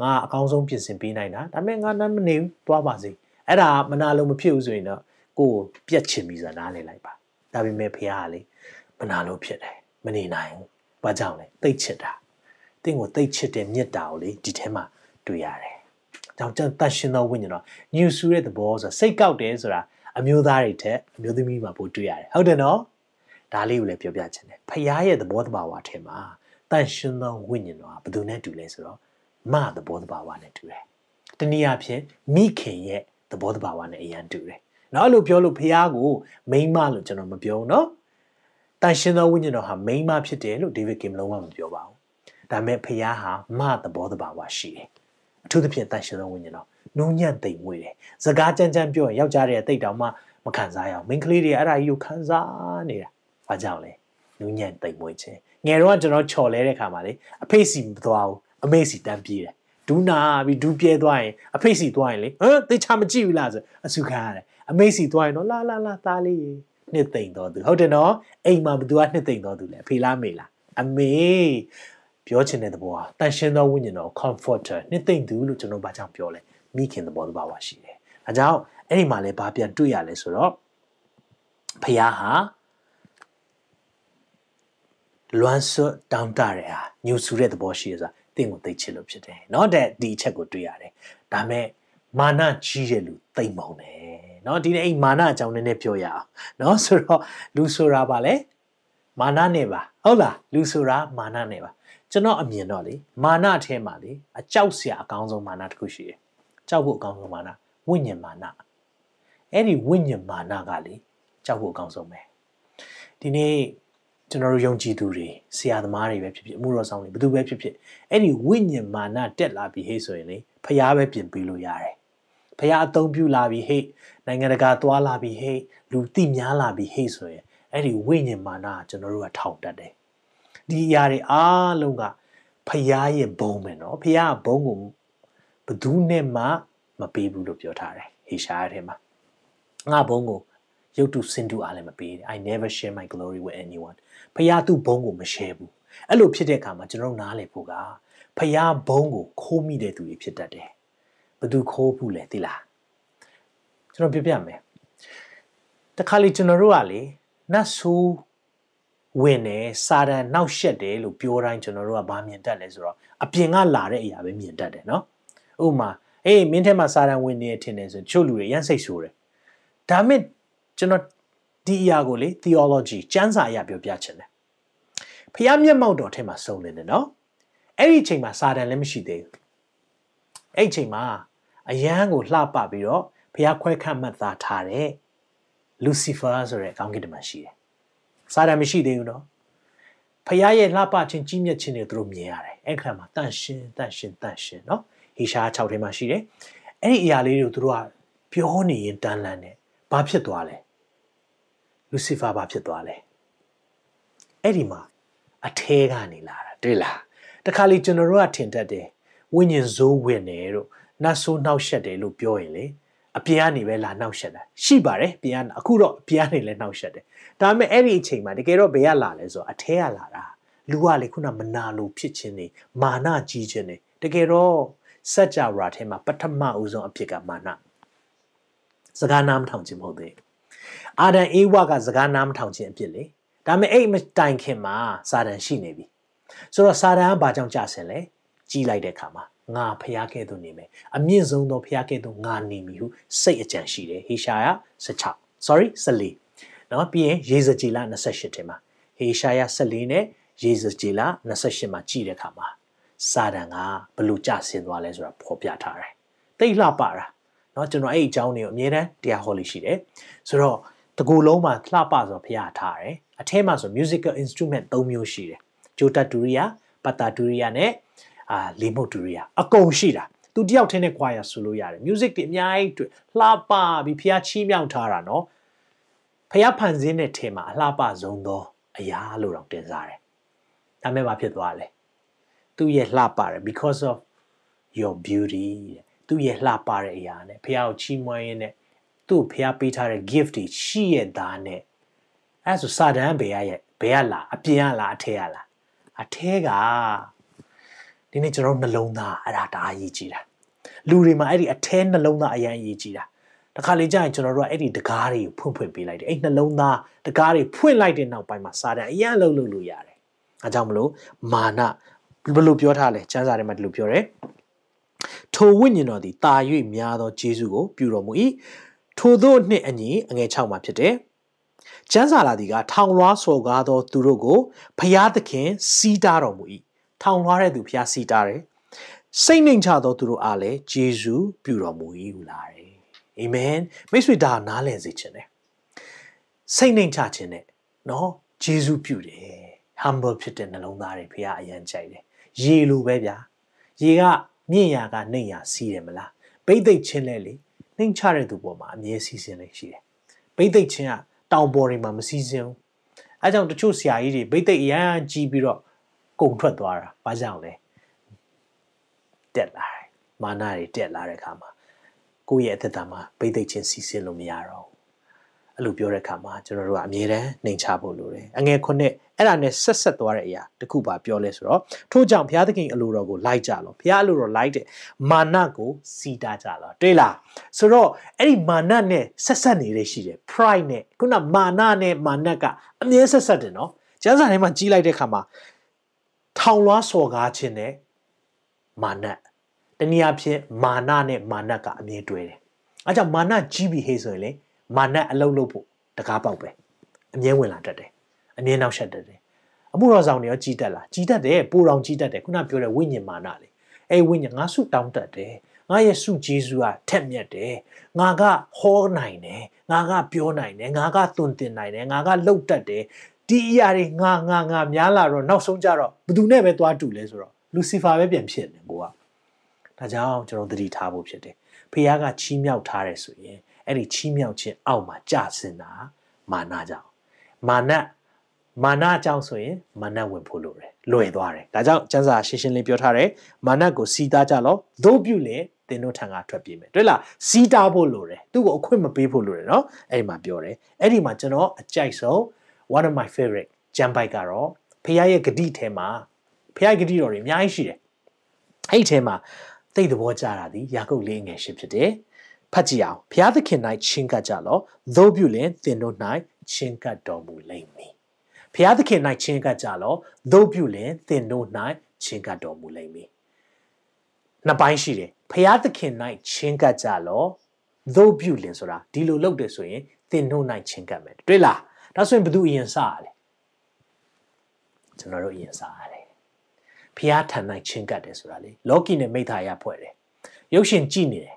ငါအကောင်းဆုံးပြင်ဆင်ပေးနိုင်တာဒါပေမဲ့ငါနားမနေဘူးသွားပါစေအဲ့ဒါမနာလို့မဖြစ်ဘူးဆိုရင်တော့ကိုယ်ပြက်ချင်ပြီဆိုတာနားလည်လိုက်ပါဒါပေမဲ့ဖះကလေမနာလို့ဖြစ်တယ်မနေနိုင်ဘူး ဘာကြောင့်လဲတိတ်ချစ်တာတင့်ကိုတိတ်ချစ်တဲ့မေတ္တာကိုလေဒီထဲမှာတွေ့ရတယ်။ကြောင့်ကျွန်တန်ရှင်သောဝိညာဉ်တော်ညူဆူတဲ့သဘောဆိုတာစိတ်ကောက်တယ်ဆိုတာအမျိုးသားတွေထက်အမျိုးသမီးမှာပိုတွေ့ရတယ်။ဟုတ်တယ်နော်။ဒါလေးကိုလည်းပြောပြချင်တယ်။ဖရားရဲ့သဘောတဘာဝထဲမှာတန်ရှင်သောဝိညာဉ်တော်ကဘယ်သူနဲ့တူလဲဆိုတော့မသဘောတဘာဝနဲ့တူတယ်။တနည်းအားဖြင့်မိခင်ရဲ့သဘောတဘာဝနဲ့အရန်တူတယ်။နော်လို့ပြောလို့ဖရားကိုမိမလို့ကျွန်တော်မပြောဘူးနော်။ တန်ရှင်သောဝိညာဉ်တော်ဟာမိန်းမဖြစ်တယ်လို့ဒေးဗစ်ကင်မလုံးဝမပြောပါဘူးဒါပေမဲ့ဖခင်ဟာမသဘောတဘာဝရှိတယ်အထူးသဖြင့်တန်ရှင်သောဝိညာဉ်တော်နုံညံ့သိမ်မွေးတယ်စကားကြမ်းကြမ်းပြောရင်ယောက်ျားတွေကတိတ်တောင်မှမခံစားရအောင်မိန်းကလေးတွေအဲ့ဒါကြီးကိုခံစားနေတာဘာကြောင့်လဲနူးညံ့တိမ်မွေးခြင်းငယ်တော့ကျွန်တော်ချော်လဲတဲ့ခါမှာလေအဖေစီမသွားဘူးအမေစီတန်းပြေးတယ်ဒူးနာပြီးဒူးပြဲသွားရင်အဖေစီသွားရင်လေဟမ်တေချာမကြည့်ဘူးလားဆိုအဆူခံရတယ်အမေစီသွားရင်တော့လာလာလာသားလေးရေ နှစ်သိမ့်တော်သူဟုတ်တယ်နော်အိမ်မှာဘသူကနှစ်သိမ့်တော်သူလဲအဖေလားမေလားအမေပြောချင်တဲ့သဘောဟာတန်ရှင်းသောဝိညာဉ်တော် comforter နှစ်သိမ့်သူလို့ကျွန်တော်ဘာကြောင့်ပြောလဲမိခင်သဘောတဘာဝရှိတယ်။အဲကြောင့်အဲ့ဒီမှာလဲဘာပြန်တွေ့ရလဲဆိုတော့ဖះဟာလွမ်းဆွတောင်းတရဟာညူဆူတဲ့သဘောရှိရဆိုတာတင့်ကိုသိချင်လို့ဖြစ်တယ်။နော်တဲ့ဒီအချက်ကိုတွေ့ရတယ်။ဒါမဲ့မာနကြီးတဲ့လူသိမ့်မုံတယ် เนาะဒီနေ့အဲ့မာနအကြောင်းနည်းနည်းပြောရအောင်เนาะဆိုတော့လူဆိုတာပါလေမာနနဲ့ပါဟုတ်လားလူဆိုတာမာနနဲ့ပါကျွန်တော်အမြင်တော့လေမာနအထဲမှာလေအကြောက်စရာအကောင်းဆုံးမာနတစ်ခုရှိတယ်ကြောက်ဖို့အကောင်းဆုံးမာနဝိညာဉ်မာနအဲ့ဒီဝိညာဉ်မာနကလေကြောက်ဖို့အကောင်းဆုံးပဲဒီနေ့ ကျွန်တော်တို့ယုံကြည်သူတွေဆရာသမားတွေပဲဖြစ်ဖြစ်အမှုတော်ဆောင်တွေဘယ်သူပဲဖြစ်ဖြစ်အဲ့ဒီဝိညာဉ်မာနတက်လာပြီဟေ့ဆိုရင်လေဖျားပဲပြင်ပေးလို့ရတယ် ဖျားအသုံးပြုလာပြီဟေ့နိုင်ငံတကာသွားလာပြီဟေ့လူသိများလာပြီဟေ့ဆိုရင်အဲ့ဒီဝိညာဉ်မာနကကျွန်တော်တို့ကထောင်တက်တယ်ဒီအရာတွေအားလုံးကဖျားရဲ့ဘုံပဲเนาะဖျားဘုံကိုဘယ်သူနဲ့မှမပေးဘူးလို့ပြောထားတယ်ဟေရှားထဲမှာငါဘုံကိုရုပ်တုစင်တုအားလည်းမပေးတယ် I never share my glory with anyone ဖျားသူ့ဘုံကိုမ share ဘူးအဲ့လိုဖြစ်တဲ့အခါမှာကျွန်တော်နားလည်ဖို့ကဖျားဘုံကိုခိုးမိတဲ့သူတွေဖြစ်တတ်တယ် ဘသူခိုးဘူးလဲသိလားကျွန်တော်ပြပြမယ်တခါလေကျွန်တော်တို့ကလေနတ်ဆိုးဝင်တယ်စာတန်နောက်ရှက်တယ်လို့ပြောတိုင်းကျွန်တော်တို့ကဗာမြင်တတ်လဲဆိုတော့အပြင်ကလာတဲ့အရာပဲမြင်တတ်တယ်နော်ဥပမာအေးမင်းထဲမှာစာတန်ဝင်နေထင်တယ်ဆိုချို့လူတွေရမ်းစိတ်ဆိုးတယ်ဒါမဲ့ကျွန်တော်ဒီအရာကိုလေ theology ကျမ်းစာအရာပြောပြချင်တယ်ဖျားမျက်မှောက်တော်ထဲမှာစုံနေတယ်နော်အဲ့ဒီအချိန်မှာစာတန်လည်းမရှိသေးဘူးအဲ့ဒီအချိန်မှာ အယမ်းကိုလှပပြီးတော့ဖျားခွဲခတ်မှတ်သားထားတဲ့ Lucifer ဆိုတဲ့ကောင်းကင်တမန်ရှိတယ်စာတန်မရှိသေးဘူးနော်ဖျားရဲ့လှပခြင်းကြီးမြတ်ခြင်းတွေသူတို့မြင်ရတယ်အဲ့ခါမှာတန့်ရှင်းတန့်ရှင်းတန့်ရှင်းနော်ဟေရှား6ထဲမှာရှိတယ်အဲ့ဒီအရာလေးတွေကိုသူတို့ကပြောနေရင်တန်လန်းတယ်ဘာဖြစ်သွားလဲလူစီဖာဘာဖြစ်သွားလဲအဲ့ဒီမှာအထဲကနေလာတာတွေ့လားတခါလေကျွန်တော်တို့ကထင်တတ်တယ်ဝိညာဉ်ဇိုးဝင်တယ်တို့ နတ်ဆိုးနှောက်ရှက်တယ်လို့ပြောရင်လေအပြင်ကနေပဲလာနှောက်ရှက်တာရှိပါတယ်ပြင်ကအခုတော့အပြင်ကနေလည်းနှောက်ရှက်တယ်ဒါပေမဲ့အဲ့ဒီအချိန်မှာတကယ်တော့ဘယ်ကလာလဲဆိုတော့အထဲကလာတာလူကလေခုနမနာလိုဖြစ်ခြင်းနေမာနကြီးခြင်းနေတကယ်တော့စัจ java ထဲမှာပထမဦးဆုံးအဖြစ်ကမာနစကားနားမထောင်ခြင်းမဟုတ်သေးအာဒံအေဝကစကားနားမထောင်ခြင်းအဖြစ်လေဒါပေမဲ့အဲ့မတိုင်ခင်မှာစာတန်ရှိနေပြီဆိုတော့စာတန်ကဘာကြောင့်ကြဆင်လဲကြီးလိုက်တဲ့အခါမှာ ငါဖျားခဲ့သူနေမယ်အမြင့်ဆုံးသောဖျားခဲ့သူငါနေမည်ဟုစိတ်အကြံရှိတယ်ဟေရှာယ16 sorry 14เนาะပြီးရင်ယေဇကျေလ28ထဲမှာဟေရှာယ14နဲ့ယေဇကျေလ28မှာကြည့်တဲ့အခါမှာစာတန်ကဘလို့ကြဆင်သွားလဲဆိုတာဖော်ပြထားတယ်တိတ်လှပတာเนาะကျွန်တော်အဲ့ဒီအကြောင်းတွေကိုအမြဲတမ်းတရားဟောလို့ရှိတယ်ဆိုတော့တကူလုံးမှာလှပဆိုဖျားထားတယ်အထဲမှာဆို musical instrument ၃မျိုးရှိတယ်ဂျိုတတူရီယာပတ်တာတူရီယာနဲ့ အာလေမုတ်တူရီယာအကုန်ရှိတာသူတယောက်ထင်းနဲ့ choir ဆိုလို့ရတယ် music တွေအများကြီးတွေ့လှပပြီးဖျားချီးမြှောက်ထားတာနော်ဖျားဖန်ဆင်းတဲ့ထဲမှာအလှပဆုံးသောအရာလို့တောင်တင်စားတယ်ဒါမဲ့ဘာဖြစ်သွားလဲသူ့ရဲ့လှပတယ် because of your beauty သူ့ရဲ့လှပတဲ့အရာနဲ့ဖျားကိုချီးမွမ်းရင်းနဲ့သူ့ဖျားပေးထားတဲ့ gift တွေရှိရသားနဲ့အဲဆိုစာတန်းဘယ်ရရဲ့ဘယ်ရလားအပြင်ရလားအထဲရလားအထဲက ဒီနေ့ကျွန်တော်နှလုံးသားအဲ့ဒါဒါအရေးကြီးတာလူတွေမှာအဲ့ဒီအထဲနှလုံးသားအရင်အရေးကြီးတာတခါလေကြာရင်ကျွန်တော်တို့ကအဲ့ဒီတကားတွေကိုဖွင့်ဖွင့်ပေးလိုက်တယ်အဲ့နှလုံးသားတကားတွေဖွင့်လိုက်တဲ့နောက်ပိုင်းမှာစာတန်အရင်လှုပ်လှုပ်လို့ရတယ်အဲကြောင့်မလို့မာနဘယ်လိုပြောထားလဲကျမ်းစာထဲမှာဒီလိုပြောတယ်ထိုဝိညာဉ်တော်သည်တာ၍များသောဂျေဇုကိုပြုတော်မူ၏ထိုသောနှင့်အညီအငယ်6မှာဖြစ်တယ်ကျမ်းစာလာသည်ကထောင်လွှားစော်ကားသောသူတို့ကိုဖျားသခင်စီးတားတော်မူ၏ ထောင်လွှားတဲ့သူဖျားစီးတားတယ်စိတ်နှိမ်ချသောသူတို့အားလည်းဂျေဇုပြုတော်မူ၏ဟုလာတယ်အာမင်မိတ်ဆွေဒါနားလည်စေခြင်းတယ်စိတ်နှိမ်ချခြင်းနဲ့နော်ဂျေဇုပြုတယ် humble ဖြစ်တဲ့နှလုံးသားတွေဖះအရန်ကြိုက်တယ်ရေလိုပဲဗျာရေကမြင့်ရာကနှိမ်ရာစီးတယ်မလားဘိတ်သိက်ချင်းလဲလေနှိမ်ချတဲ့သူပေါ်မှာအမြဲစီးစင်းလေးရှိတယ်ဘိတ်သိက်ချင်းကတောင်ပေါ်တွေမှာမစီးစင်းဘူးအဲကြောင့်တချို့ဆရာကြီးတွေဘိတ်သိက်အရန်ကြီးပြီးတော့ ကုံထွက်သွားတာဘာကြောင့်လဲတက်လာတယ်မာနတွေတက်လာတဲ့အခါမှာကိုယ့်ရဲ့အသက်တာမှာဘိတ်သိက်ချင်းစီးစင်းလို့မရတော့အဲ့လိုပြောတဲ့အခါမှာကျွန်တော်တို့ကအမြဲတမ်းနှိမ်ချဖို့လိုတယ်အငယ်ခုနှစ်အဲ့ဒါနဲ့ဆက်ဆက်သွားတဲ့အရာတခုပါပြောလဲဆိုတော့ထို့ကြောင့်ဘုရားသခင်အလိုတော်ကိုလိုက်ကြလောဘုရားအလိုတော်လိုက်တဲ့မာနကိုစီတာကြလောတွေ့လားဆိုတော့အဲ့ဒီမာနနဲ့ဆက်ဆက်နေလေရှိတယ် pride နဲ့ခုနမာနနဲ့မာနကအမြဲဆက်ဆက်တယ်နော်ကျမ်းစာထဲမှာကြီးလိုက်တဲ့အခါမှာ ထောင်လွှားစော်ကားခြင်းနဲ့မာနတနည်းအားဖြင့်မာနနဲ့မာနကအမြဲတွဲတယ်အဲကြောင့်မာနကြီးပြီဟေးဆိုရင်လေမာနအလုံးလုံးဖို့တကားပေါက်ပဲအမြဲဝင်လာတတ်တယ်အမြဲနောက်ဆက်တတ်တယ်အမှုတော်ဆောင်တွေရောကြီးတတ်လားကြီးတတ်တယ်ပိုတော်ကြီးတတ်တယ်ခုနပြောတဲ့ဝိညာဉ်မာနလေအဲဝိညာဉ်ငါဆုတောင်းတတ်တယ်ငါရဲ့ဆုဂျေဇုကထက်မြက်တယ်ငါကဟောနိုင်တယ်ငါကပြောနိုင်တယ်ငါကသွန်သင်နိုင်တယ်ငါကလှုပ်တတ်တယ် ဒီအရာတွေငါငါငါများလာတော့နောက်ဆုံးကြတော့ဘယ်သူနဲ့ပဲသွားတူလဲဆိုတော့လူစီဖာပဲပြန်ဖြစ်နေကိုကဒါကြောင့်ကျွန်တော်သတိထားဖို့ဖြစ်တယ်ဖခင်ကချီးမြှောက်ထားတယ်ဆိုရင်အဲ့ဒီချီးမြှောက်ခြင်းအောက်မှာကြာစင်တာမာနကြောင့်မာနမာနကြောင့်ဆိုရင်မာနဝင်ဖို့လိုတယ်လွယ်သွားတယ်ဒါကြောင့်ကျမ်းစာရှင်းရှင်းလေးပြောထားတယ်မာနကိုစီးသားကြလောသို့ပြုလေသင်တို့ထံကထွက်ပြေးမယ်တွေ့လားစီးတားဖို့လိုတယ်သူ့ကိုအခွင့်မပေးဖို့လိုတယ်နော်အဲ့ဒီမှာပြောတယ်အဲ့ဒီမှာကျွန်တော်အကြိုက်ဆုံး one of my favorite ဂျမ်ဘိုက်ကတော့ဖခင်ရဲ့ဂတိထဲမှာဖခင်ဂတိတော်တွေအများကြီးရှိတယ်အဲ့ဒီထဲမှာသိတဲ့ဘောကြတာဒီယာကုပ်လေးငယ်ရှိဖြစ်တယ်ဖတ်ကြည့်အောင်ဘုရားသခင်၌ချင်းကပ်ကြလောသို့ပြုလင်သင်တို့၌ချင်းကပ်တော်မူလိမ့်မည်ဘုရားသခင်၌ချင်းကပ်ကြလောသို့ပြုလင်သင်တို့၌ချင်းကပ်တော်မူလိမ့်မည်နှစ်ပိုင်းရှိတယ်ဘုရားသခင်၌ချင်းကပ်ကြလောသို့ပြုလင်ဆိုတာဒီလိုလုပ်တယ်ဆိုရင်သင်တို့၌ချင်းကပ်မယ်တွေ့လား ဒါဆိုရင်ဘယ်သူအရင်စရလဲကျွန်တော်တို့အရင်စရတယ်ဖျားထန်နိုင်ချင်းကတ်တယ်ဆိုတာလေလောကီနဲ့မိသားရဖွဲ့တယ်ရုပ်ရှင်ကြည့်နေတယ်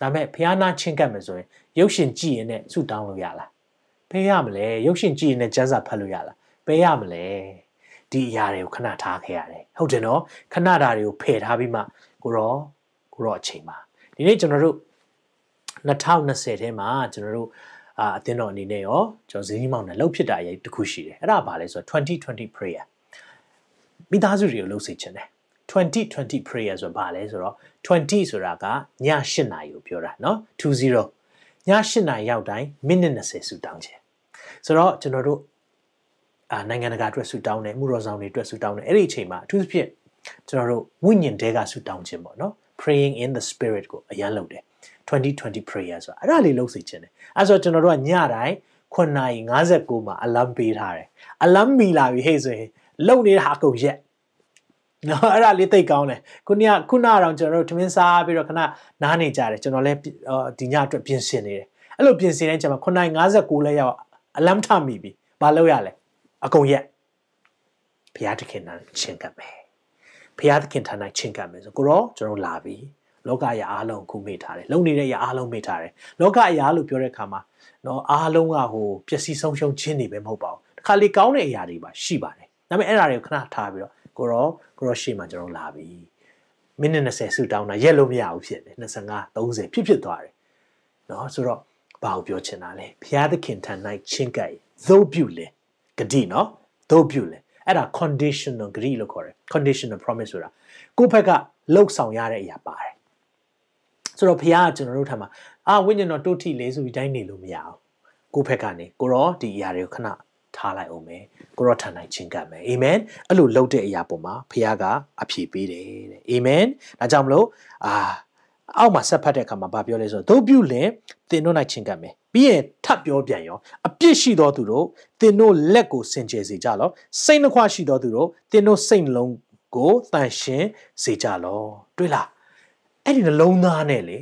ဒါပေမဲ့ဖျားနာချင်းကတ်မယ်ဆိုရင်ရုပ်ရှင်ကြည့်ရင်လည်းဆုတောင်းလို့ရလားဖေးရမလဲရုပ်ရှင်ကြည့်ရင်လည်းကျမ်းစာဖတ်လို့ရလားပေးရမလဲဒီအရာတွေကိုခဏထားခဲ့ရတယ်ဟုတ်တယ်နော်ခဏတာတွေကိုဖယ်ထားပြီးမှကိုရောကိုရောအချိန်ပါဒီနေ့ကျွန်တော်တို့2020ထဲမှာကျွန်တော်တို့ အာအသင်းတော်အနေနဲ့ရောကျွန်တော်ဇင်းကြီးမောင်နဲ့လှုပ်ဖြစ်တာရဲ့တခုရှိတယ်အဲ့ဒါဘာလဲဆိုတော့2020 prayer မိသားစုတွေကိုလှုပ်စေချင်တယ်2020 prayer ဆိုဘာလဲဆိုတော့20ဆိုတာကည8နာရီကိုပြောတာเนาะ20ည8နာရီရောက်တိုင်းမိနစ်20ဆူတောင်းခြင်းဆိုတော့ကျွန်တော်တို့အာနိုင်ငံတကာအတွက်ဆူတောင်းတယ်မှုတော်ဆောင်တွေအတွက်ဆူတောင်းတယ်အဲ့ဒီအချိန်မှာအထူးသဖြင့်ကျွန်တော်တို့ဝိညာဉ်တဲကဆူတောင်းခြင်းပေါ့နော် praying in the spirit ကိုအရန်လုပ်တယ် 2020 prayer ဆိုတာအဲ့ဒါလေးလုပ်စေချင်တယ်အဲ့ဆိုကျွန်တော်တို့ကညတိုင်း9:59မှာ alarm ပေးထားတယ် alarm မီလာပြီဟဲ့ဆိုရင်လုံနေတာအကုန်ရက်နော်အဲ့ဒါလေးသိကောင်းတယ်ခုနကခုနကတော့ကျွန်တော်တို့ထမင်းစားပြီးတော့ခဏနားနေကြတယ်ကျွန်တော်လည်းဒီညအတွက်ပြင်ဆင်နေတယ်အဲ့လိုပြင်ဆင်တဲ့ချိန်မှာ9:59လဲရောက် alarm ထမိပြီဘာလုပ်ရလဲအကုန်ရက်ဘုရားသခင်နဲ့ချင်းကပ်မယ်ဘုရားသခင်ထံ၌ချင်းကပ်မယ်ဆိုကိုရောကျွန်တော်လာပြီ လောကအရာအားလုံးခုမေ့ထားတယ်လုံနေတဲ့အရာအားလုံးမေ့ထားတယ်လောကအရာလို့ပြောတဲ့အခါမှာနော်အားလုံးကဟိုပျက်စီးဆုံးရှုံးခြင်းတွေပဲမဟုတ်ပါဘူးတခါလေကောင်းတဲ့အရာတွေပါရှိပါတယ်ဒါပေမဲ့အဲ့ဒါတွေကိုခဏထားပြီးတော့ကိုရောကိုရောရှေ့မှာကျွန်တော်လာပြီမိနစ်20ဆူတောင်းတာရက်လို့မရဘူးဖြစ်တယ်25 30ဖြစ်ဖြစ်သွားတယ်နော်ဆိုတော့ဘာကိုပြောချင်တာလဲဘုရားသခင်ထံ၌ချင်းကပ်သို့ပြုလေဂတိနော်သို့ပြုလေအဲ့ဒါ conditional ဂတိလို့ခေါ်တယ် conditional promise ဆိုတာကိုယ့်ဘက်ကလှုပ်ဆောင်ရတဲ့အရာပါတယ် ဆိုတော့ဖခင်ကကျွန်တော်တို့ထံမှာအာဝိညာဉ်တော်တိုးထိလေဆိုပြီးတိုင်းနေလို့မရအောင်ကိုယ့်ဘက်ကနေကိုရောဒီအရာတွေကိုခဏထားလိုက်အောင်မယ်ကိုရောထန်နိုင်ချင်းကပ်မယ်အာမင်အဲ့လိုလုပ်တဲ့အရာပေါ်မှာဖခင်ကအဖြေပေးတယ်တဲ့အာမင်ဒါကြောင့်မလို့အာအောက်မှာဆက်ဖတ်တဲ့အခါမှာဗာပြောလဲဆိုတော့တို့ပြုလင်သင်တို့၌ချင်းကပ်မယ်ပြီးရင်ထပ်ပြောပြန်ရောအပြစ်ရှိသောသူတို့သင်တို့လက်ကိုစင်ကြယ်စေကြလောစိတ်နှခွရှိသောသူတို့သင်တို့စိတ်နှလုံးကိုတန်ရှင်းစေကြလောတွေ့လား အဲ့ဒီနှလုံးသားနဲ့လေ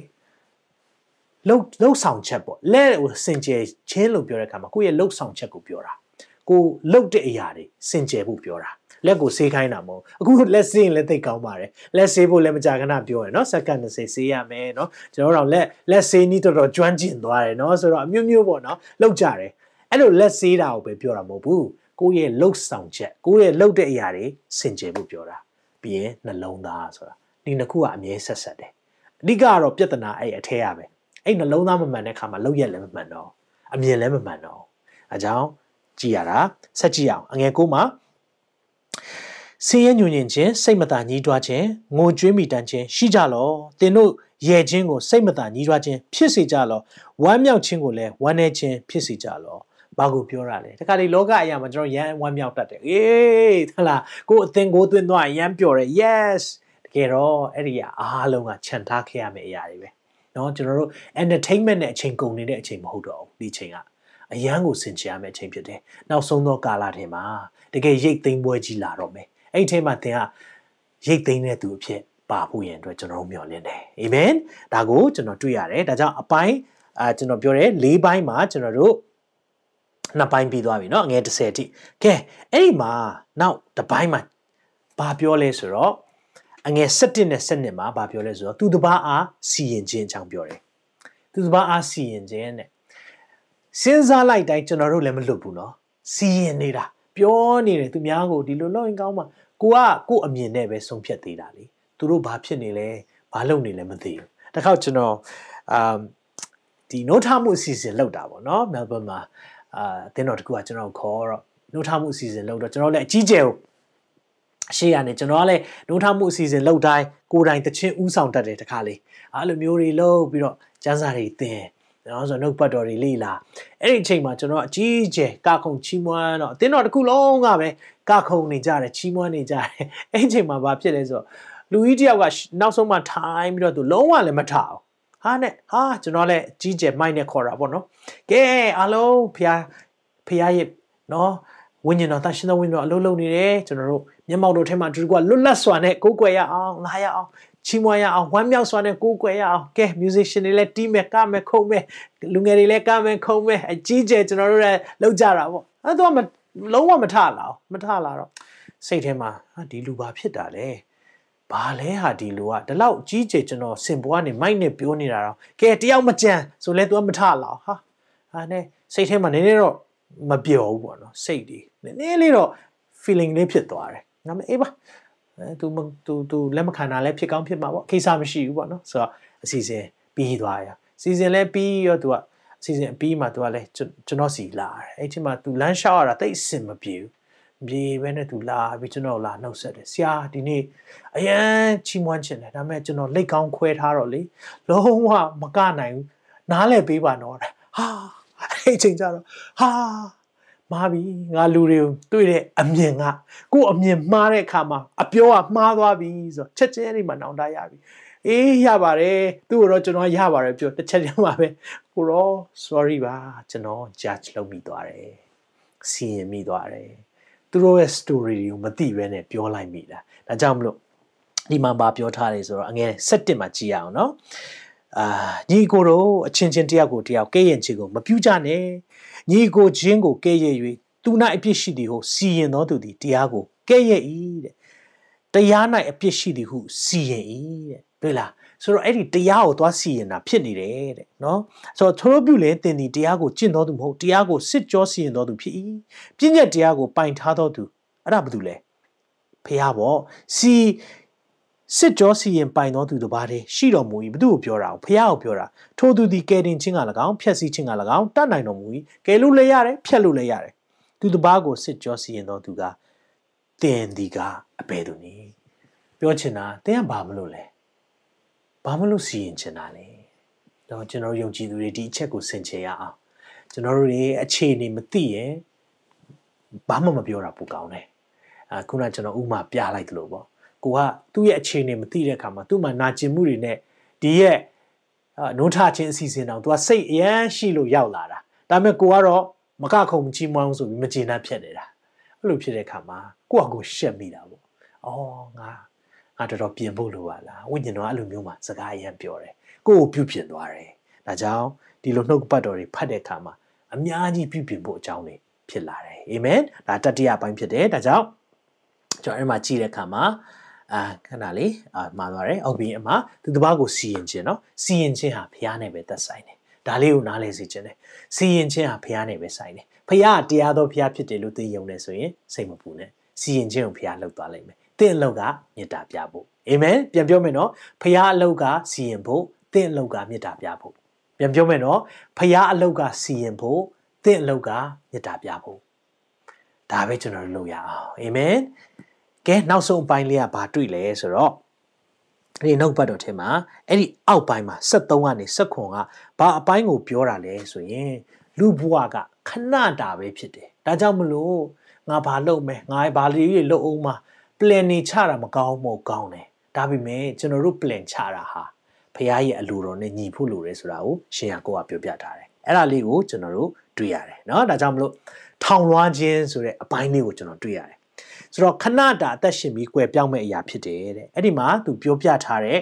လှုပ်လှုပ်ဆောင်ချက်ပေါ့လက်ကိုစင်ကြယ်ချင်းလို့ပြောတဲ့အခါမှာကိုယ့်ရဲ့လှုပ်ဆောင်ချက်ကိုပြောတာကိုလှုပ်တဲ့အရာတွေစင်ကြယ်ဖို့ပြောတာလက်ကိုဆေးခိုင်းတာမဟုတ်အခုလက်ဆေးရင်လည်းသိကောင်းပါတယ်လက်ဆေးဖို့လည်းမကြာခဏပြောရယ်နော်စက္ကန့်20ဆေးရမယ်နော်ကျွန်တော်တို့လက်လက်ဆေးနီးတော်တော်ကျွမ်းကျင်သွားတယ်နော်ဆိုတော့အမျိုးမျိုးပေါ့နော်လှုပ်ကြတယ်အဲ့လိုလက်ဆေးတာကိုပဲပြောတာမဟုတ်ဘူးကိုယ့်ရဲ့လှုပ်ဆောင်ချက်ကိုယ့်ရဲ့လှုပ်တဲ့အရာတွေစင်ကြယ်ဖို့ပြောတာပြီးရင်နှလုံးသားဆိုတာ ဒီနှစ်ခုကအမြဲဆက်ဆက်တယ်အဓိကကတော့ပြဿနာအဲ့အထဲရပဲအဲ့နှလုံးသားမမှန်တဲ့ခါမှာလောက်ရက်လည်းမမှန်တော့အမြင်လည်းမမှန်တော့အကြောင်းကြည်ရတာဆက်ကြည့်အောင်အငယ်ကိုမှာဆင်းရဲညွညင်ခြင်းစိတ်မသာညှိတွားခြင်းငိုကြွေးမိတမ်းခြင်းရှိကြလောသင်တို့ရဲခြင်းကိုစိတ်မသာညှိတွားခြင်းဖြစ်စေကြလောဝမ်းမြောက်ခြင်းကိုလည်းဝမ်းနည်းခြင်းဖြစ်စေကြလောဘာကိုပြောရလဲတခါလေလောကအရာမှာကျွန်တော်ရမ်းဝမ်းမြောက်တတ်တယ်အေးဟလာကိုအသင်ကိုသွင်းသွားရမ်းပျော်တယ် yes ကယ်တော့အဲ့ဒီအားလုံးကခြံထားခဲ့ရမယ့်အရာတွေပဲเนาะကျွန်တော်တို့ entertainment နဲ့အချိန်ကုန်နေတဲ့အချိန်မဟုတ်တော့ဘူးဒီချိန်ကအရန်ကိုဆင်ချရမယ့်အချိန်ဖြစ်တယ်နောက်ဆုံးသောကာလထဲမှာတကယ်ရိတ်သိမ်းပွဲကြီးလာတော့မယ်အဲ့ဒီထဲမှာသင်ကရိတ်သိမ်းတဲ့သူအဖြစ်ပါဖို့ရန်အတွက်ကျွန်တော်တို့မျှော်လင့်တယ်အာမင်ဒါကိုကျွန်တော်တွေ့ရတယ်ဒါကြောင့်အပိုင်းအာကျွန်တော်ပြောတယ်၄ပိုင်းမှာကျွန်တော်တို့နှစ်ပိုင်းပြီးသွားပြီเนาะငွေ30အထိကဲအဲ့ဒီမှာနောက်တစ်ပိုင်းမှာဘာပြောလဲဆိုတော့ အငယ်7နဲ့7မှာဘာပြောလဲဆိုတော့သူတစ်ပါးအားစီရင်ခြင်းအကြောင်းပြောတယ်သူတစ်ပါးအားစီရင်ခြင်းတဲ့စဉ်းစားလိုက်တိုင်းကျွန်တော်တို့လည်းမလွတ်ဘူးเนาะ စီရင်နေတာပြောနေတယ်သူများကိုဒီလိုလုပ်ရင်ကောင်းမှာကိုကကို့အမြင်နဲ့ပဲဆုံးဖြတ်သေးတာလေသူတို့ဘာဖြစ်နေလဲဘာလုပ်နေလဲမသိဘူးတခါကျွန်တော်အာဒီနိုးထမှုအစီအစဉ်လောက်တာပေါ့နော်မဲလ်ဘန်မှာအာအတင်းတော်တကူကကျွန်တော်ခေါ်တော့နိုးထမှုအစီအစဉ်လောက်တော့ကျွန်တော်လည်းအကြီးကျယ်ကို ရှေ့ရနေကျွန်တော်ကလည်းနိုးထမှုအစီအစဉ်လောက်တိုင်းကိုယ်တိုင်တချင်းဥဆောင်တတ်တယ်တခါလေးအဲ့လိုမျိုးတွေလုပ်ပြီးတော့ကျန်းစာတွေသင်နော်ဆိုတော့နှုတ်ပတ်တော်တွေလေ့လာအဲ့ဒီအချိန်မှာကျွန်တော်အကြီးအကျယ်ကခုံချီးမွမ်းတော့အတင်းတော်တစ်ခုလုံးကပဲကခုံနေကြတယ်ချီးမွမ်းနေကြတယ်အဲ့ဒီအချိန်မှာဘာဖြစ်လဲဆိုတော့လူကြီးတယောက်ကနောက်ဆုံးမှထိုင်ပြီးတော့သူလုံးဝလည်းမထအောင်ဟာနဲ့ဟာကျွန်တော်လည်းအကြီးကျယ်မိုက်နဲ့ခေါ်တာပေါ့နော်ကဲအားလုံးဖះဖះရဲ့နော် ဝိညာဉ်တော်တန်ရှင်သောဝိညာဉ်တော်အလုံးလုံးနေတယ်ကျွန်တော်တို့မျက်မှောက်တို့ထဲမှာတူကလွတ်လပ်စွာနဲ့ကိုးကွယ်ရအောင်လာရအောင်ချီးမွမ်းရအောင်ဝမ်းမြောက်စွာနဲ့ကိုးကွယ်ရအောင်ကဲ musician တွေလည်းတီးမယ်ကမယ်ခုံမယ်လူငယ်တွေလည်းကမယ်ခုံမယ်အကြီးကျယ်ကျွန်တော်တို့လည်းလောက်ကြတာပေါ့အဲ့တော့လုံးဝမထလာအောင်မထလာတော့စိတ်ထဲမှာဟာဒီလူဘာဖြစ်တာလဲဘာလဲဟာဒီလူကဒီလောက်ကြီးကျယ်ကျွန်တော်စင်ပွားနေမိုက်နဲ့ပြောနေတာတော့ကဲတယောက်မကြံဆိုလဲ तू မထလာအောင်ဟာဟာနဲ့စိတ်ထဲမှာနည်းနည်းတော့ မပြောဘူးပေါ့နော်စိတ်တွေနည်းနည်းလေးတော့ feeling လေးဖြစ်သွားတယ်ငါမအေးပါအဲသူသူသူလက်မခံတာလည်းဖြစ်ကောင်းဖြစ်မှာပေါ့ကိစ္စမရှိဘူးပေါ့နော်ဆိုတော့အစီအစဉ်ပြီးသွားရစီစဉ်လည်းပြီးရောသူကအစီအစဉ်ပြီးမှသူကလည်းကျွန်တော်စီလာတယ်အဲ့ဒီမှာသူလမ်းလျှောက်ရတာတိတ်အဆင်မပြေဘူးမြေပဲနဲ့သူလာပြီးကျွန်တော်လာနှုတ်ဆက်တယ်ဆရာဒီနေ့အရန်ချီးမွမ်းချင်တယ်ဒါပေမဲ့ကျွန်တော်လက်ကောင်းခွဲထားတော့လေလုံးဝမကနိုင်ဘူးနားလဲပေးပါတော့ဟာ အဲ့ချိန်ကျတော့ဟာမှားပြီငါလူတွေကိုတွေ့တဲ့အမြင်ကကို့အမြင်မှားတဲ့အခါမှာအပြောကမှားသွားပြီဆိုတော့ချက်ချင်းအဲ့ဒီမှာနောင်တရပြီအေးရပါတယ်သူ့ကိုတော့ကျွန်တော်ရပါတယ်ပြောတစ်ချက်ချင်းပါပဲကိုတော့ sorry ပါကျွန်တော် judge လုပ်မိသွားတယ်စီရင်မိသွားတယ်သူတို့ရဲ့ story တွေကိုမသိဘဲနဲ့ပြောလိုက်မိတာဒါကြောင့်မလို့ဒီမှာပါပြောထားတယ်ဆိုတော့အငယ်7မှာကြည့်ရအောင်နော် အာညီကိုတို့အချင်းချင်းတယောက်ကိုတယောက်ကဲ့ရဲ့ခြင်းကိုမပြုကြနဲ့ညီကိုချင်းကိုကဲ့ရဲ့၍သူ၌အပြစ်ရှိသည်ဟုစီရင်တော်သူသည်တရားကိုကဲ့ရဲ့၏တဲ့တရား၌အပြစ်ရှိသည်ဟုစီရင်၏တဲ့တွေ့လားဆိုတော့အဲ့ဒီတရားကိုသွားစီရင်တာဖြစ်နေတယ်တဲ့နော်ဆိုတော့ထိုးပြုလေတင်ဒီတရားကိုကျင့်တော်သူမဟုတ်တရားကိုစစ်ကြောစီရင်တော်သူဖြစ်၏ပြည့်ညက်တရားကိုပိုင်ထားတော်သူအဲ့ဒါဘာတူလဲဖះပေါ့စီ စစ်ကြောစီရင်ပိုင်တော်သူတစ်ပါးတည်းရှိတော်မူ၏ဘသူ့ကိုပြောတာဖះကိုပြောတာထိုသူဒီကယ်တင်ခြင်းက၎င်းဖြက်စီးခြင်းက၎င်းတတ်နိုင်တော်မူ၏ကယ်လို့လည်းရတယ်ဖြက်လို့လည်းရတယ်သူတစ်ပါးကိုစစ်ကြောစီရင်တော်သူကတင်ဒီကအဘယ်သူနည်းပြောချင်တာတင်ကဘာမလို့လဲဘာမလို့စီရင်ချင်တာလဲတော့ကျွန်တော်ယုံကြည်သူတွေဒီအချက်ကိုဆင်ခြင်ရအောင်ကျွန်တော်တို့တွေအခြေအနေမသိရင်ဘာမှမပြောတာပိုကောင်းတယ်အခုနကကျွန်တော်ဥမာပြလိုက်သလိုပေါ့ ကိုကသူ့ရဲ့အခြေအနေမသိတဲ့အခါမှာသူ့မှာနာကျင်မှုတွေနဲ့ဒီရဲ့နှုံးထခြင်းအစီအစဉ်တောင်သူကစိတ်အရန်ရှိလို့ရောက်လာတာဒါပေမဲ့ကိုကတော့မကခုံမချီးမွမ်းဆိုပြီးမကျေနပ်ဖြစ်နေတာအဲ့လိုဖြစ်တဲ့အခါမှာကိုကကိုရှက်မိတာပေါ့အော်ငါငါတော်တော်ပြင်ဖို့လိုပါလားဝိညာဉ်တော်အဲ့လိုမျိုးမှာစကားအရန်ပြောတယ်ကိုကိုပြုပြင်သွားတယ်ဒါကြောင့်ဒီလိုနှုတ်ပတ်တော်တွေဖတ်တဲ့အခါမှာအများကြီးပြုပြင်ဖို့အကြောင်းတွေဖြစ်လာတယ်အာမင်ဒါတတိယပိုင်းဖြစ်တယ်ဒါကြောင့်ကျွန်တော်အဲ့မှာကြည့်တဲ့အခါမှာ အာခဏလေးအာမှားသွားတယ်အောက်ဘီအမှာသူတစ်ပါးကိုစီရင်ခြင်းနော်စီရင်ခြင်းဟာဖျားနဲ့ပဲသက်ဆိုင်တယ်ဒါလေးကိုနားလည်စေခြင်းတယ်စီရင်ခြင်းဟာဖျားနဲ့ပဲဆိုင်တယ်ဖျားတရားတော်ဖျားဖြစ်တယ်လို့သိယုံနေဆိုရင်စိတ်မပူနဲ့စီရင်ခြင်းကိုဖျားလောက်သွားလိမ့်မယ်တင့်အလောက်ကမေတ္တာပြဖို့အာမင်ပြန်ပြောမယ်နော်ဖျားအလောက်ကစီရင်ဖို့တင့်အလောက်ကမေတ္တာပြဖို့ပြန်ပြောမယ်နော်ဖျားအလောက်ကစီရင်ဖို့တင့်အလောက်ကမေတ္တာပြဖို့ဒါပဲကျွန်တော်တို့လုပ်ရအောင်အာမင် ကဲနောက်ဆုံးအပိုင်းလေးကဘာတွေ့လဲဆိုတော့အဲ့ဒီနောက်ပတ်တော်ထဲမှာအဲ့ဒီအောက်ပိုင်းမှာ73ကနေ79ကဘာအပိုင်းကိုပြောတာလဲဆိုရင်လူဘဝကခဏတာပဲဖြစ်တယ်ဒါကြောင့်မလို့ငါဘာလုပ်မယ်ငါဘာလေးတွေလုပ်အောင်မှာ plan နေချတာမကောင်းမို့ကောင်းတယ်ဒါပေမဲ့ကျွန်တော်တို့ plan ချတာဟာဖခင်ရဲ့အလိုတော်နဲ့ညီဖို့လိုတယ်ဆိုတာကိုရှင်ရကိုကပြောပြထားတယ်အဲ့ဒါလေးကိုကျွန်တော်တို့တွေ့ရတယ်เนาะဒါကြောင့်မလို့ထောင်လွှားခြင်းဆိုတဲ့အပိုင်းလေးကိုကျွန်တော်တွေ့ရတယ် ဆိုတော့ခဏတာအသက်ရှင်ပြီးကွယ်ပြောင်းမဲ့အရာဖြစ်တယ်တဲ့အဲ့ဒီမှာသူပြောပြထားတဲ့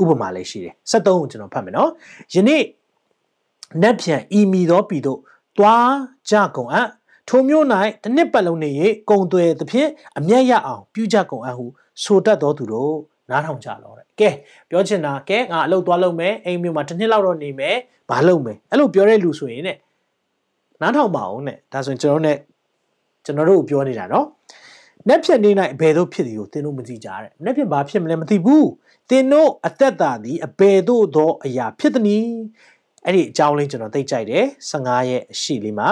ဥပမာလေးရှိတယ်73ကိုကျွန်တော်ဖတ်မယ်နော်ယနေ့နက်ပြန်ဤမီသောပြည်သို့သွားကြကုန်အပ်ထိုမျိုး၌တစ်နှစ်ပတ်လုံးနေ၍ကုံသွဲသဖြင့်အမျက်ရအောင်ပြုကြကုန်အပ်ဟုဆိုတတ်တော်သူတို့နားထောင်ကြတော့တဲ့ကဲပြောချင်တာကဲငါအလုပ်သွားလုပ်မယ်အိမ်မျိုးမှာတစ်နှစ်လောက်တော့နေမယ်ဘာလုပ်မယ်အဲ့လိုပြောတဲ့လူဆိုရင်တဲ့နားထောင်ပါအောင်တဲ့ဒါဆိုရင်ကျွန်တော်နဲ့ကျွန်တော်တို့ပြောနေတာနော်။ နှက်ဖြစ်နေနိုင်အဘယ်သို့ဖြစ်သည်ကိုသင်တို့မသိကြတဲ့။နှက်ဖြစ်ဘာဖြစ်မလဲမသိဘူး။သင်တို့အသက်တာသည်အဘယ်သို့သောအရာဖြစ်သည်နည်း။အဲ့ဒီအကြောင်းလေးကျွန်တော်သိကြိုက်တယ်15ရဲ့အရှိလေးမှာ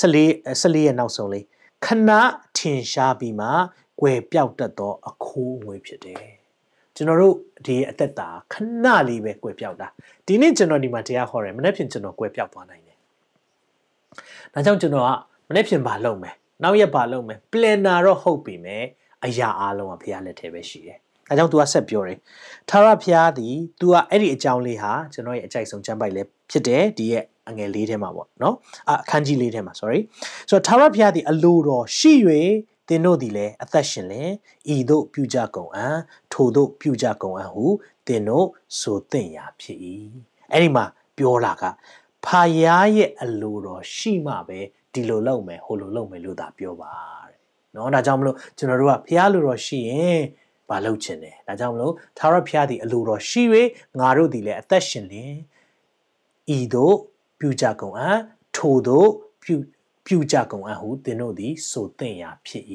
14 14ရဲ့နောက်ဆုံးလေးခဏထင်ရှားပြီးမှကွယ်ပြောက်တတ်သောအခိုးအငွေဖြစ်တယ်။ကျွန်တော်တို့ဒီအသက်တာခဏလေးပဲကွယ်ပြောက်တာ။ဒီနေ့ကျွန်တော်ဒီမှာတရားဟောတယ်မနေ့ဖြန်ကျွန်တော်ကွယ်ပြောက်သွားနိုင်တယ်။ဒါကြောင့်ကျွန်တော်ကမနေ့ဖြန်ဘာလုပ်မလဲ။ နောက်ရက်ဘာလုပ်မလဲ။ planner တော့ဟုတ်ပြီမယ်။အရာအားလုံးကဘုရားလက်ထဲပဲရှိတယ်။အဲကြောင့် तू ကဆက်ပြောတယ်။ထာဝရဘုရားသည် तू ကအဲ့ဒီအကြောင်းလေးဟာကျွန်တော်ရဲ့အကြိုက်ဆုံးကျမ်းပိုက်လေးဖြစ်တယ်ဒီရဲ့အငယ်လေးထဲမှာပေါ့နော်အခန်းကြီးလေးထဲမှာ sorry ဆိုတော့ထာဝရဘုရားသည်အလိုတော်ရှိ၍သင်တို့သည်လည်းအသက်ရှင်လင်ဤသို့ပြုကြကုန်အံ့ထိုသို့ပြုကြကုန်အံ့ဟုသင်တို့ဆိုသင့်ရာဖြစ်၏အဲ့ဒီမှာပြောလာကဖာယားရဲ့အလိုတော်ရှိမှပဲ ဒီလိုလုပ်မယ်ဟိုလိုလုပ်မယ်လို့သာပြောပါတဲ့เนาะဒါကြောင့်မလို့ကျွန်တော်တို့ကဖះလိုတော်ရှိရင်ဘာလုပ်ချင်တယ်ဒါကြောင့်မလို့သာရဖះသည်အလိုတော်ရှိ၍ငါတို့သည်လည်းအသက်ရှင်လင်ဤသို့ပြုကြကုန်အံ့ထိုသို့ပြုပြုကြကုန်အံ့ဟုသင်တို့သည်ဆိုသင့်ရာဖြစ်၏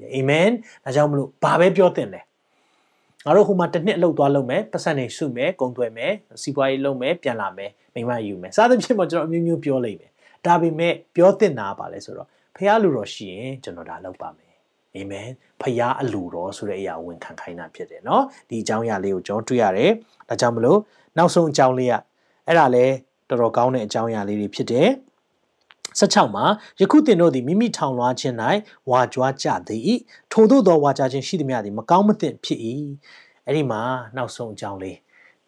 တဲ့အာမင်ဒါကြောင့်မလို့ဘာပဲပြောသင့်လဲငါတို့ဟိုမှာတစ်နှစ်အလုပ်သွားလုပ်မယ်ပတ်စံနေစုမယ်ကုံသွဲမယ်စီးပွားရေးလုပ်မယ်ပြန်လာမယ်မိမယူမယ်စသဖြင့်ပေါ့ကျွန်တော်အမျိုးမျိုးပြောလိုက်မယ် ဒါပေမဲ့ပြောသင့်တာပါလဲဆိုတော့ဖះလူတော်ရှိရင်ကျွန်တော်ဒါလုပ်ပါမယ်အာမင်ဖះအလူတော်ဆိုတဲ့အရာဝန်ခံခိုင်းတာဖြစ်တယ်เนาะဒီအကြောင်းအရာလေးကိုကျွန်တော်တွေ့ရတယ်ဒါကြောင့်မလို့နောက်ဆုံးအကြောင်းလေးကအဲ့ဒါလဲတော်တော်ကောင်းတဲ့အကြောင်းအရာလေးတွေဖြစ်တယ်16မှာယခုတင်တို့သည်မိမိထောင်လွှားခြင်း၌ဝါကြွားကြသည်ထို့သောသောဝါကြခြင်းရှိသည်များသည်မကောင်းမသင့်ဖြစ်၏အဲ့ဒီမှာနောက်ဆုံးအကြောင်းလေး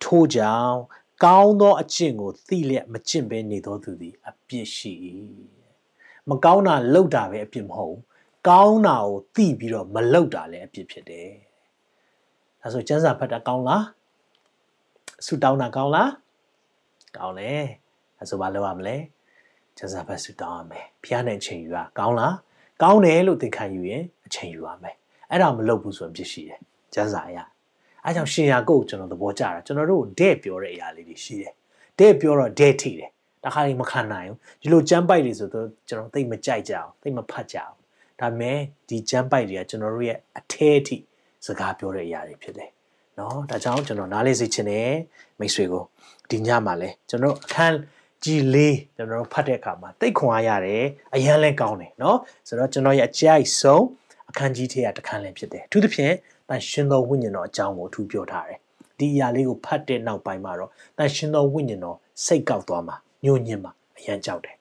ထို့ကြောင့် ကောင်းသောအကျင့်ကိုသိလျက်မကျင့်ဘဲနေသောသူသည်အပြစ်ရှိ၏မကောင်းတာလုပ်တာပဲအပြစ်မဟုတ်ကောင်းတာကိုသိပြီးတော့မလုပ်တာလည်းအပြစ်ဖြစ်တယ်ဒါဆိုကျမ်းစာဖတ်တာကောင်းလားဆူတောင်းတာကောင်းလားကောင်းတယ်ဒါဆိုဘာလုပ်ရမလဲကျမ်းစာဖတ်ဆူတောင်းရမယ်ဖျားနိုင်ချိန်ယူရကောင်းလားကောင်းတယ်လို့သင်ခံယူရင်အချိန်ယူရမယ်အဲ့ဒါမလုပ်ဘူးဆိုရင်ပြစ်ရှိတယ်ကျမ်းစာအရာ အဲကြောင့်ရှင်ယာကုတ်ကျွန်တော်သဘောကျတာကျွန်တော်တို့တဲ့ပြောတဲ့အရာလေးတွေရှိတယ်တဲ့ပြောတော့တဲ့ထိတယ်တခါရင်မခံနိုင်ဘူးဒီလိုကြမ်းပိုက်တွေဆိုတော့ကျွန်တော်သိမကြိုက်ကြအောင်သိမဖတ်ကြအောင်ဒါပေမဲ့ဒီကြမ်းပိုက်တွေကကျွန်တော်တို့ရဲ့အထဲအထိစကားပြောတဲ့အရာတွေဖြစ်တယ်နော်ဒါကြောင့်ကျွန်တော်နားလေးစီချင်တယ်မိတ်ဆွေကိုဒီညမှာလဲကျွန်တော်အခန်းကြီးလေးကျွန်တော်ဖတ်တဲ့အခါမှာတိတ်ခွန်အားရတယ်အရန်လဲကောင်းတယ်နော်ဆိုတော့ကျွန်တော်ရဲ့အကြိုက်ဆုံးအခန်းကြီးထဲကတစ်ခန်းလည်းဖြစ်တယ်အထူးသဖြင့် တန်ရှင်သောဝိညာဉ်တော်အကြောင်းကိုအထူးပြောထားတယ်ဒီအရာလေးကိုဖတ်တဲ့နောက်ပိုင်းမှာတော့တန်ရှင်သောဝိညာဉ်တော်စိတ်ကောက်သွားမှာညှို့ညင်မှာအရန်ကြောက်တယ်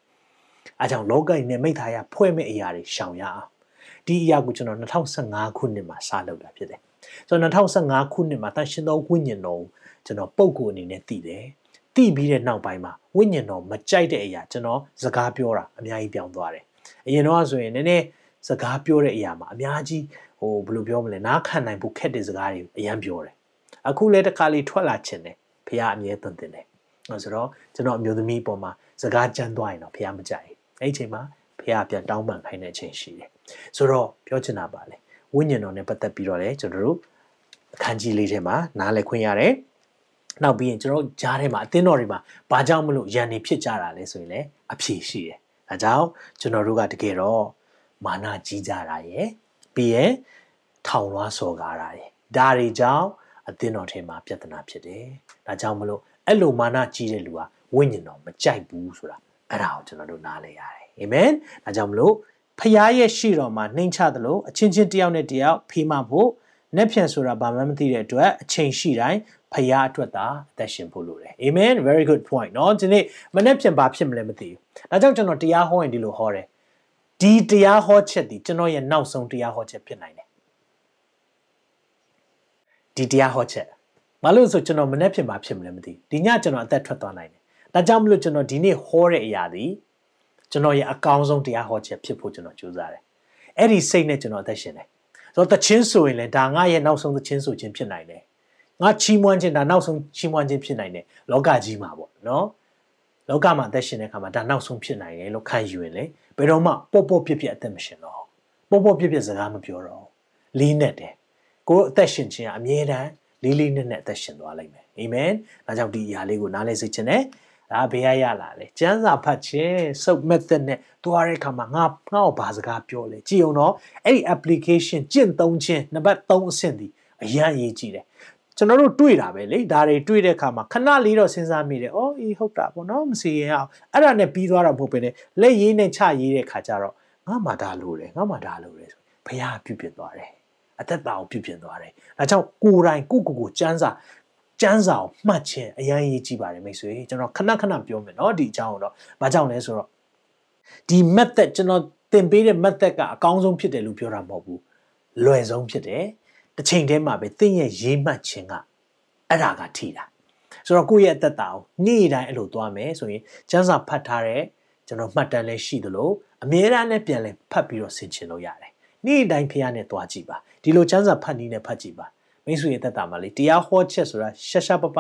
အဲကြောင့်လောကကြီးနဲ့မိသားရဖွဲ့မဲ့အရာတွေရှောင်ရအောင်ဒီအရာကိုကျွန်တော်2015ခုနှစ်မှာစလုပ်တာဖြစ်တယ်ဆိုတော့2015ခုနှစ်မှာတန်ရှင်သောဝိညာဉ်တော်ကိုကျွန်တော်ပုံကိုအနေနဲ့သိတယ်သိပြီးတဲ့နောက်ပိုင်းမှာဝိညာဉ်တော်မကြိုက်တဲ့အရာကျွန်တော်စကားပြောတာအများကြီးပြောင်းသွားတယ်အရင်တော့ဆိုရင်နည်းနည်းစကားပြောတဲ့အရာမှာအများကြီး ဟိုဘယ်လိုပြောမလဲနားခံနိုင်ဖို့ခက်တဲ့စကားတွေအရင်ပြောတယ်အခုလည်းတစ်ခါလေးထွက်လာခြင်းတယ်ဖះအမြဲသွန်သင်တယ်အဲဆိုတော့ကျွန်တော်အမျိုးသမီးပေါ်မှာစကားကြမ်းသွားရင်တော့ဖះမကြိုက်အဲ့ဒီအချိန်မှာဖះပြန်တောင်းပန်ခိုင်းတဲ့အချိန်ရှိတယ်ဆိုတော့ပြောချင်တာပါလေဝိညာဉ်တော်နဲ့ပတ်သက်ပြီးတော့လေကျွန်တော်တို့အခန်းကြီးလေးထဲမှာနားလည်ခွင့်ရတယ်နောက်ပြီးရင်ကျွန်တော်ကြားထဲမှာအသင်းတော်တွေမှာဘာကြောင့်မလို့ရန်နေဖြစ်ကြတာလဲဆိုရင်လည်းအဖြေရှိတယ်။ဒါကြောင့်ကျွန်တော်တို့ကတကယ်တော့မာနကြီးကြတာရယ် ပြီးရင်ထောင်လွှားစော်ကားတာရယ်ဒါတွေကြောင့်အသင်းတော်ထဲမှာပြဿနာဖြစ်တယ်။ဒါကြောင့်မလို့အဲ့လိုမာနကြီးတဲ့လူကဝိညာဉ်တော်မကြိုက်ဘူးဆိုတာအဲ့ဒါကိုကျွန်တော်တို့နားလည်ရတယ်။အာမင်။ဒါကြောင့်မလို့ဖခင်ရဲ့ရှိတော်မှာနှိမ်ချသလိုအချင်းချင်းတယောက်နဲ့တယောက်ဖေးမဖို့နက်ဖြန်ဆိုတာဘာမှမသိတဲ့အတွက်အချိန်ရှိတိုင်းဖရာအတွက်သာအသက်ရှင်ဖို့လိုတယ်အာမင် very good point เนาะဒီနေ့မနေ့ပြန်ဘာဖြစ်မလဲမသိဘူးဒါကြောင့်ကျွန်တော်တရားဟောရင်ဒီလိုဟောတယ် ဒီတရားဟောချက်ဒီကျွန်တော်ရဲ့နောက်ဆုံးတရားဟောချက်ဖြစ်နိုင်တယ်ဒီတရားဟောချက်မလို့ဆိုကျွန်တော်မနေ့ပြန်ဘာဖြစ်မလဲမသိဒီညကျွန်တော်အသက်ထွက်သွားနိုင်တယ်ဒါကြောင့်မလို့ကျွန်တော်ဒီနေ့ဟောတဲ့အရာဒီကျွန်တော်ရဲ့အကောင်းဆုံးတရားဟောချက်ဖြစ်ဖို့ကျွန်တော်ကြိုးစားတယ်အဲ့ဒီစိတ်နဲ့ကျွန်တော်အသက်ရှင်တယ်ဆိုတော့တချင်းဆိုရင်လည်းဒါငါရဲ့နောက်ဆုံးတချင်းဆိုခြင်းဖြစ်နိုင်တယ်ငါချီးမွမ်းခြင်းဒါနောက်ဆုံးချီးမွမ်းခြင်းဖြစ်နိုင်တယ်လောကကြီးမှာပေါ့နော်လောကမှာအသက်ရှင်တဲ့အခါမှာဒါနောက်ဆုံးဖြစ်နိုင်တယ်လို့ခံယူရင်လေ ဘယ်တော့မှပေါ့ပေါ့ပြစ်ပြစ်အသက်မရှင်တော့ပေါ့ပေါ့ပြစ်ပြစ်စကားမပြောတော့လေးနဲ့တယ်ကိုယ်အသက်ရှင်ခြင်းကအမြဲတမ်းလေးလေးနက်နက်အသက်ရှင်သွားလိမ့်မယ်အာမင်ဒါကြောင့်ဒီအရာလေးကိုနားလဲစေချင်တယ်ဒါဘယ်ရရလာလဲကျန်းစာဖတ်ခြင်းစုပ် method နဲ့သွားတဲ့အခါမှာငါငါ့ကိုဘာစကားပြောလဲကြည့်အောင်တော့အဲ့ဒီ application ကျင့်သုံးခြင်းနံပါတ်3အဆင့်ဒီအရန်အရေးကြီးတယ် ကျွန်တော်တို့တွေ့တာပဲလေဒါတွေတွေ့တဲ့အခါမှာခဏလေးတော့စဉ်းစားမိတယ်။အော်အေးဟုတ်တာပေါ့နော်မစီရင်အောင်အဲ့ဒါနဲ့ပြီးသွားတာမဟုတ်ပဲねလက်ရေးနဲ့ချရေးတဲ့ခါကျတော့ငါမှဒါလိုတယ်ငါမှဒါလိုတယ်ဆိုဘုရားပြုပြင်သွားတယ်။အသက်တာကိုပြုပြင်သွားတယ်။ဒါကြောင့်ကိုယ်တိုင်ကိုကိုကိုစမ်းစာစမ်းစာကိုမှတ်ခြင်းအရင်ရေးကြည့်ပါတယ်မိတ်ဆွေကျွန်တော်ခဏခဏပြောမယ်နော်ဒီအကြောင်းတော့ဘာကြောင့်လဲဆိုတော့ဒီ method ကျွန်တော်သင်ပေးတဲ့ method ကအကောင်းဆုံးဖြစ်တယ်လို့ပြောတာမဟုတ်ဘူး။လွယ်ဆုံးဖြစ်တယ်။ တစ်ချိန်တည်းမှာပဲသင်ရဲ့ရေးမှတ်ခြင်းကအဲ့ဒါကထိတာဆိုတော့ကိုယ့်ရဲ့အသက်တာကိုနေ့တိုင်းအဲ့လိုသွားမယ်ဆိုရင်ကျန်းစာဖတ်ထားတဲ့ကျွန်တော်မှတ်တမ်းလည်းရှိသလိုအမြဲတမ်းလည်းပြန်လဲဖတ်ပြီးတော့ဆင်ခြင်လို့ရတယ်နေ့တိုင်းဖះနဲ့သွားကြည့်ပါဒီလိုကျန်းစာဖတ်နည်းနဲ့ဖတ်ကြည့်ပါမိတ်ဆွေရဲ့အသက်တာမှာလေတရားဟောချက်ဆိုတာရှာရှာပပ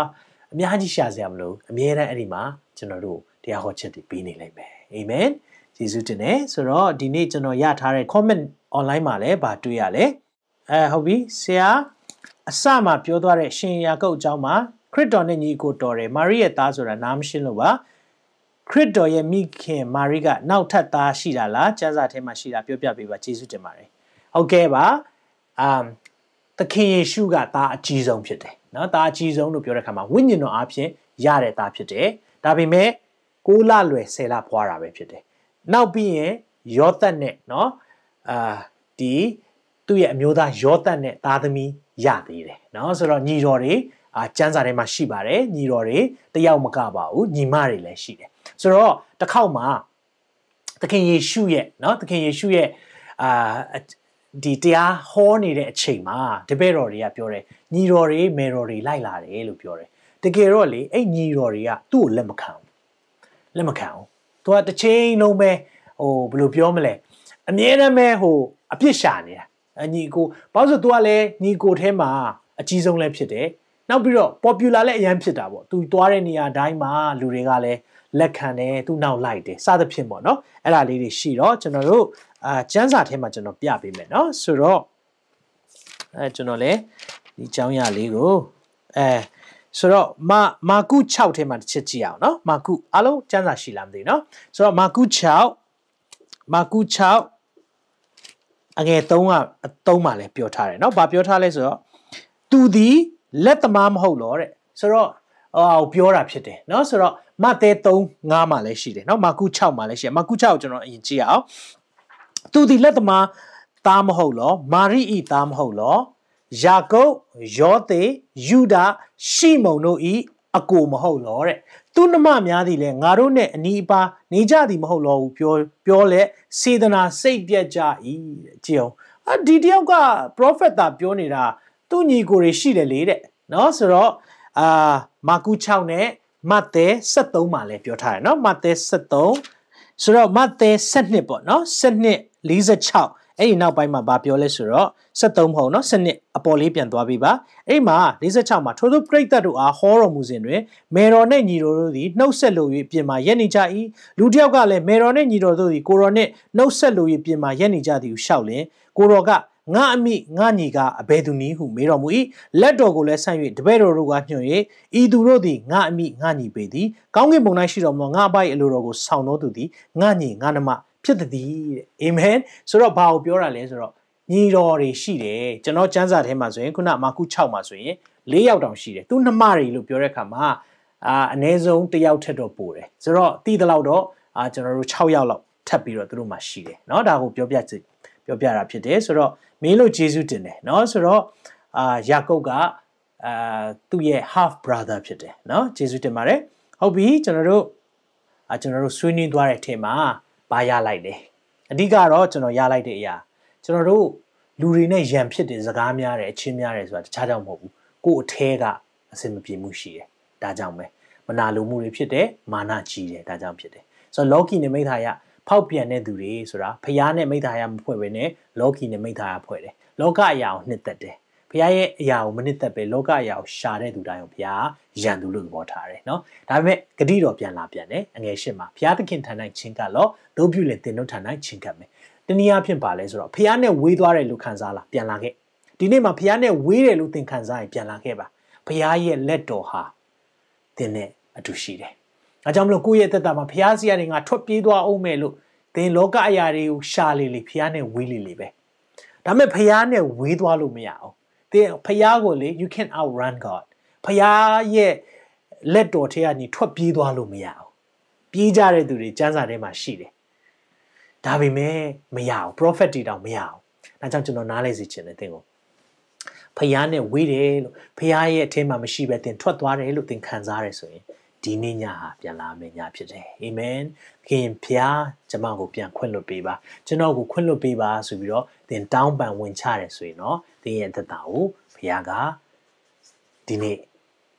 အများကြီးရှာစရာမလိုအမြဲတမ်းအဲ့ဒီမှာကျွန်တော်တို့တရားဟောချက်တွေပေးနေလိမ့်မယ်အာမင်ယေရှုတင်တယ်ဆိုတော့ဒီနေ့ကျွန်တော်ရထားတဲ့ comment online မှာလည်းဗာတွေ့ရလဲ အဲဟုတ်ပြီဆရာအစမှပြောသွားတဲ့ရှင်ယာကုတ်အကြောင်းမှာခရစ်တော်နဲ့ညီကိုတော်တယ်မာရိရဲ့သားဆိုတာနားမရှင်းလို့ပါခရစ်တော်ရဲ့မိခင်မာရိကနောက်ထပ်သားရှိတာလားကျမ်းစာထဲမှာရှိတာပြောပြပေးပါယေရှုတင်ပါတယ်ဟုတ်ကဲ့ပါအမ်သခင်ယေရှုကသားအကြီးဆုံးဖြစ်တယ်နော်သားအကြီးဆုံးလို့ပြောတဲ့အခါမှာဝိညာဉ်တော်အဖြစ်ရတဲ့သားဖြစ်တယ်ဒါပေမဲ့ကိုးလလွယ်ဆယ်လဖွာတာပဲဖြစ်တယ်နောက်ပြီးရင်ယောသတ်နဲ့နော်အာဒီ သူ့ရဲ့အမျိုးသားယောသတ်နဲ့သားသမီးရသေးတယ်เนาะဆိုတော့ညီတော်တွေအာကျမ်းစာထဲမှာရှိပါတယ်ညီတော်တွေတယောက်မကပါဘူးညီမတွေလည်းရှိတယ်ဆိုတော့တစ်ခေါက်မှာသခင်ယေရှုရဲ့เนาะသခင်ယေရှုရဲ့အာဒီတရားဟောနေတဲ့အချိန်မှာတပည့်တော်တွေကပြောတယ်ညီတော်တွေမေတော်တွေလိုက်လာတယ်လို့ပြောတယ်တကယ်တော့လေအဲ့ညီတော်တွေကသူ့ကိုလက်မခံဘူးလက်မခံဘူးသူကတစ်ချိန်လုံးပဲဟိုဘယ်လိုပြောမလဲအမြဲတမ်းပဲဟိုအပြစ်ရှာနေတာ အညီကိုဘာလို့ဆိုသူကလည်းညီကိုထဲမှာအကြီးဆုံးလည်းဖြစ်တယ်နောက်ပြီးတော့ popular လည်းအရင်ဖြစ်တာပေါ့သူသွားတဲ့နေရာတိုင်းမှာလူတွေကလည်းလက်ခံတယ်သူနောက်လိုက်တယ်စသဖြင့်ပေါ့နော်အဲ့ဒါလေးတွေရှိတော့ကျွန်တော်တို့အာကျန်းစာထဲမှာကျွန်တော်ပြပေးမယ်နော်ဆိုတော့အဲကျွန်တော်လည်းဒီအကြောင်းအရာလေးကိုအဲဆိုတော့မာမာကု6ထဲမှာတစ်ချက်ကြည့်အောင်နော်မာကုအားလုံးကျန်းစာရှိလားမသိဘူးနော်ဆိုတော့မာကု6မာကု6 အငယ်3ကအ3မှာလည်းပြောထားတယ်เนาะဘာပြောထားလဲဆိုတော့သူသည်လက်သမားမဟုတ်တော့တဲ့ဆိုတော့ဟိုပြောတာဖြစ်တယ်เนาะဆိုတော့မဿဲ3 5မှာလည်းရှိတယ်เนาะမာကု6မှာလည်းရှိတယ်မာကု6ကိုကျွန်တော်အရင်ကြည့်ရအောင်သူသည်လက်သမားသားမဟုတ်လောမာရိဤသားမဟုတ်လောယာကုပ်ယောသေယူဒာရှိမုန်တို့ဤအကိုမဟုတ်လောတဲ့ သူနှမများသည်လည်းငါတို့နဲ့အနီးအပါနေကြသည်မဟုတ်လောဘူးပြောပြောလဲစေတနာစိတ်ပြက်ကြ၏တဲ့ကြည့်အောင်အဒီတယောက်က prophet တာပြောနေတာသူ့ညီကိုတွေရှိတယ်လေတဲ့เนาะဆိုတော့အာမာကု6နဲ့မဿဲ73မှာလည်းပြောထားတယ်เนาะမဿဲ73ဆိုတော့မဿဲ7ပေါ့เนาะ7 46 အဲ့ဒီနောက်ပိုင်းမှာဗာပြောလဲဆိုတော့73မဟုတ်နော်စနစ်အပေါ်လေးပြန်သွားပြီပါအဲ့မှာ46မှာထိုးထိုးပြိတ္တတို့အားဟောတော်မူစဉ်တွင်မေတော်နှင့်ညီတော်တို့သည်နှုတ်ဆက်လို၍ပြင်မာရက်နေကြ၏လူတစ်ယောက်ကလည်းမေတော်နှင့်ညီတော်တို့သည်ကိုတော်နှင့်နှုတ်ဆက်လို၍ပြင်မာရက်နေကြသည်ဟုရှောက်လင်ကိုတော်ကငါအမိငါညီကအဘယ်သူနည်းဟုမေးတော်မူ၏လက်တော်ကိုလည်းဆန့်၍တပည့်တော်တို့ကညွှန်၍ဤသူတို့သည်ငါအမိငါညီပေသည်ကောင်းကင်ဘုံ၌ရှိတော်မူငါအပိုက်အလိုတော်ကိုဆောင်တော်သူသည်ငါညီငါနှမ ဖြစ်သည်တဲ့အာမင်ဆိုတော့ဘာကိုပြောတာလဲဆိုတော့ညီတော်တွေရှိတယ်ကျွန်တော်စံစာထဲမှာဆိုရင်ခုနမာကု6မှာဆိုရင်၄ယောက်တောင်ရှိတယ်သူနှမတွေလို့ပြောတဲ့အခါမှာအာအနည်းဆုံးတစ်ယောက်ထက်တော့ပိုတယ်ဆိုတော့တီးတလောက်တော့အာကျွန်တော်တို့6ယောက်လောက်ထပ်ပြီးတော့သူတို့မှာရှိတယ်เนาะဒါကိုပြောပြချင်ပြောပြတာဖြစ်တယ်ဆိုတော့မင်းလို့ဂျေဇုတင်တယ်เนาะဆိုတော့အာယာကုပ်ကအာသူ့ရဲ့ half brother ဖြစ်တယ်เนาะဂျေဇုတင်ပါတယ်ဟုတ်ပြီကျွန်တော်တို့အာကျွန်တော်တို့ဆွေးနွေးသွားတဲ့အထက်မှာ ဘာရလိုက်လဲအဓိကတော့ကျွန်တော်ရလိုက်တဲ့အရာကျွန်တော်တို့လူတွေနဲ့ရံဖြစ်တဲ့စကားများတယ်အချင်းများတယ်ဆိုတာတခြားကြောင့်မဟုတ်ဘူးကို့အထဲကအစင်မပြေမှုရှိတယ်ဒါကြောင့်ပဲမနာလိုမှုတွေဖြစ်တယ်မာနကြီးတယ်ဒါကြောင့်ဖြစ်တယ်ဆိုတော့လောကီနဲ့မိသားရဖောက်ပြန်တဲ့သူတွေဆိုတာဖျားနဲ့မိသားရမဖွဲ့ဘဲနဲ့လောကီနဲ့မိသားရဖွဲ့တယ်လောကအရာကိုနှစ်သက်တယ် ဘုရားရဲ့အရာကိုမနစ်သက်ပဲလောကအရာကိုရှာတဲ့သူတိုင်းကိုဘုရားရန်သူလို့သဘောထားတယ်နော်ဒါပေမဲ့ဂတိတော်ပြန်လာပြန်တယ်အငယ်ရှင်းမှာဘုရားသခင်ထံ၌ချင်းကလောတို့ပြုလေတင်တို့ထံ၌ချင်းကပ်မယ်တနည်းအားဖြင့်ပါလဲဆိုတော့ဘုရားနဲ့ဝေးသွားတယ်လို့ခံစားလာပြန်လာခဲ့ဒီနေ့မှာဘုရားနဲ့ဝေးတယ်လို့သင်ခံစားရင်ပြန်လာခဲ့ပါဘုရားရဲ့လက်တော်ဟာသင်နဲ့အတူရှိတယ်။အဲကြောင့်မလို့ကိုယ့်ရဲ့သက်တာမှာဖျားစီကနေငါထွက်ပြေးသွားအောင်မယ်လို့သင်လောကအရာတွေကိုရှာလေလေဖျားနဲ့ဝေးလေလေပဲ။ဒါပေမဲ့ဖျားနဲ့ဝေးသွားလို့မရအောင်။ သင်ဖျားကိုလေ you can outrun God ။ဖျားရဲ့လက်တော်ထဲကနေထွက်ပြေးသွားလို့မရအောင်။ပြေးကြတဲ့သူတွေစံစာထဲမှာရှိတယ်။ဒါပေမဲ့မရအောင် prophet တွေတောင်မရအောင်။ဒါကြောင့်ကျွန်တော်နားလဲစီချင်တယ်သင်ကိုဖျားနဲ့ဝေးတယ်လို့ဖျားရဲ့အထင်းမှာမရှိပဲသင်ထွက်သွားတယ်လို့သင်ခံစားရတယ်ဆိုရင် ဒီနေ့ညဟာပြန်လာမယ့်ညဖြစ်တယ်အာမင်ခင်ဖျားကျွန်မကိုပြန်ခွင့်လွှတ်ပေးပါကျွန်တော်ကိုခွင့်လွှတ်ပေးပါဆိုပြီးတော့သင်တောင်းပန်ဝင်ချတယ်ဆိုရင်တော့သင်ရဲ့သက်တာကိုဖျားကဒီနေ့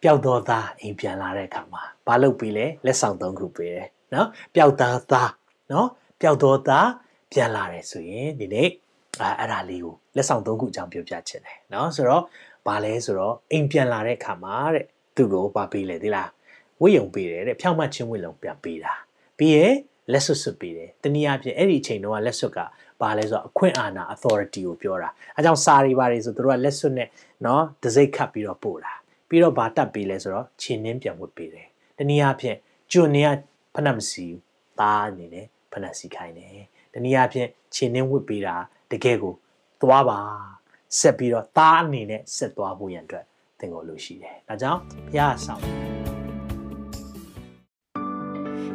ပျောက်သောသားအိမ်ပြန်လာတဲ့အခါမှာမလုပ်ပြီးလဲလက်ဆောင်သုံးခုပေးတယ်နော်ပျောက်သားသားနော်ပျောက်သောသားပြန်လာတယ်ဆိုရင်ဒီနေ့အဲအဲ့ဒါလေးကိုလက်ဆောင်သုံးခုအကြောင်းပြောပြချင်တယ်နော်ဆိုတော့ဘာလဲဆိုတော့အိမ်ပြန်လာတဲ့အခါမှာတဲ့သူ့ကိုဘာပေးလဲသိလား ဝိယုံပေးတယ်တဲ့ဖြောင့်မချင်းဝိလုံပြန်ပေးတာပြီးရင်လက်စွပ်စွပ်ပေးတယ်တနည်းအားဖြင့်အဲ့ဒီအချိန်တုန်းကလက်စွပ်ကဘာလဲဆိုတော့အခွင့်အာဏာ authority ကိုပြောတာအဲကြောင့်စာရီပါတွေဆိုသူတို့ကလက်စွပ်နဲ့เนาะတစိ့ခတ်ပြီးတော့ပို့တာပြီးတော့ဘာတက်ပေးလဲဆိုတော့ခြေနှင်းပြန်ဝတ်ပေးတယ်တနည်းအားဖြင့်ကျွန်နေကဖဏမစီသားအနေနဲ့ဖဏစီခိုင်းတယ်တနည်းအားဖြင့်ခြေနှင်းဝတ်ပေးတာတကယ်ကိုသွားပါဆက်ပြီးတော့သားအနေနဲ့ဆက်သွားဖို့ရန်အတွက်သင်ကိုလိုရှိတယ်။ဒါကြောင့်ဘုရားဆောင်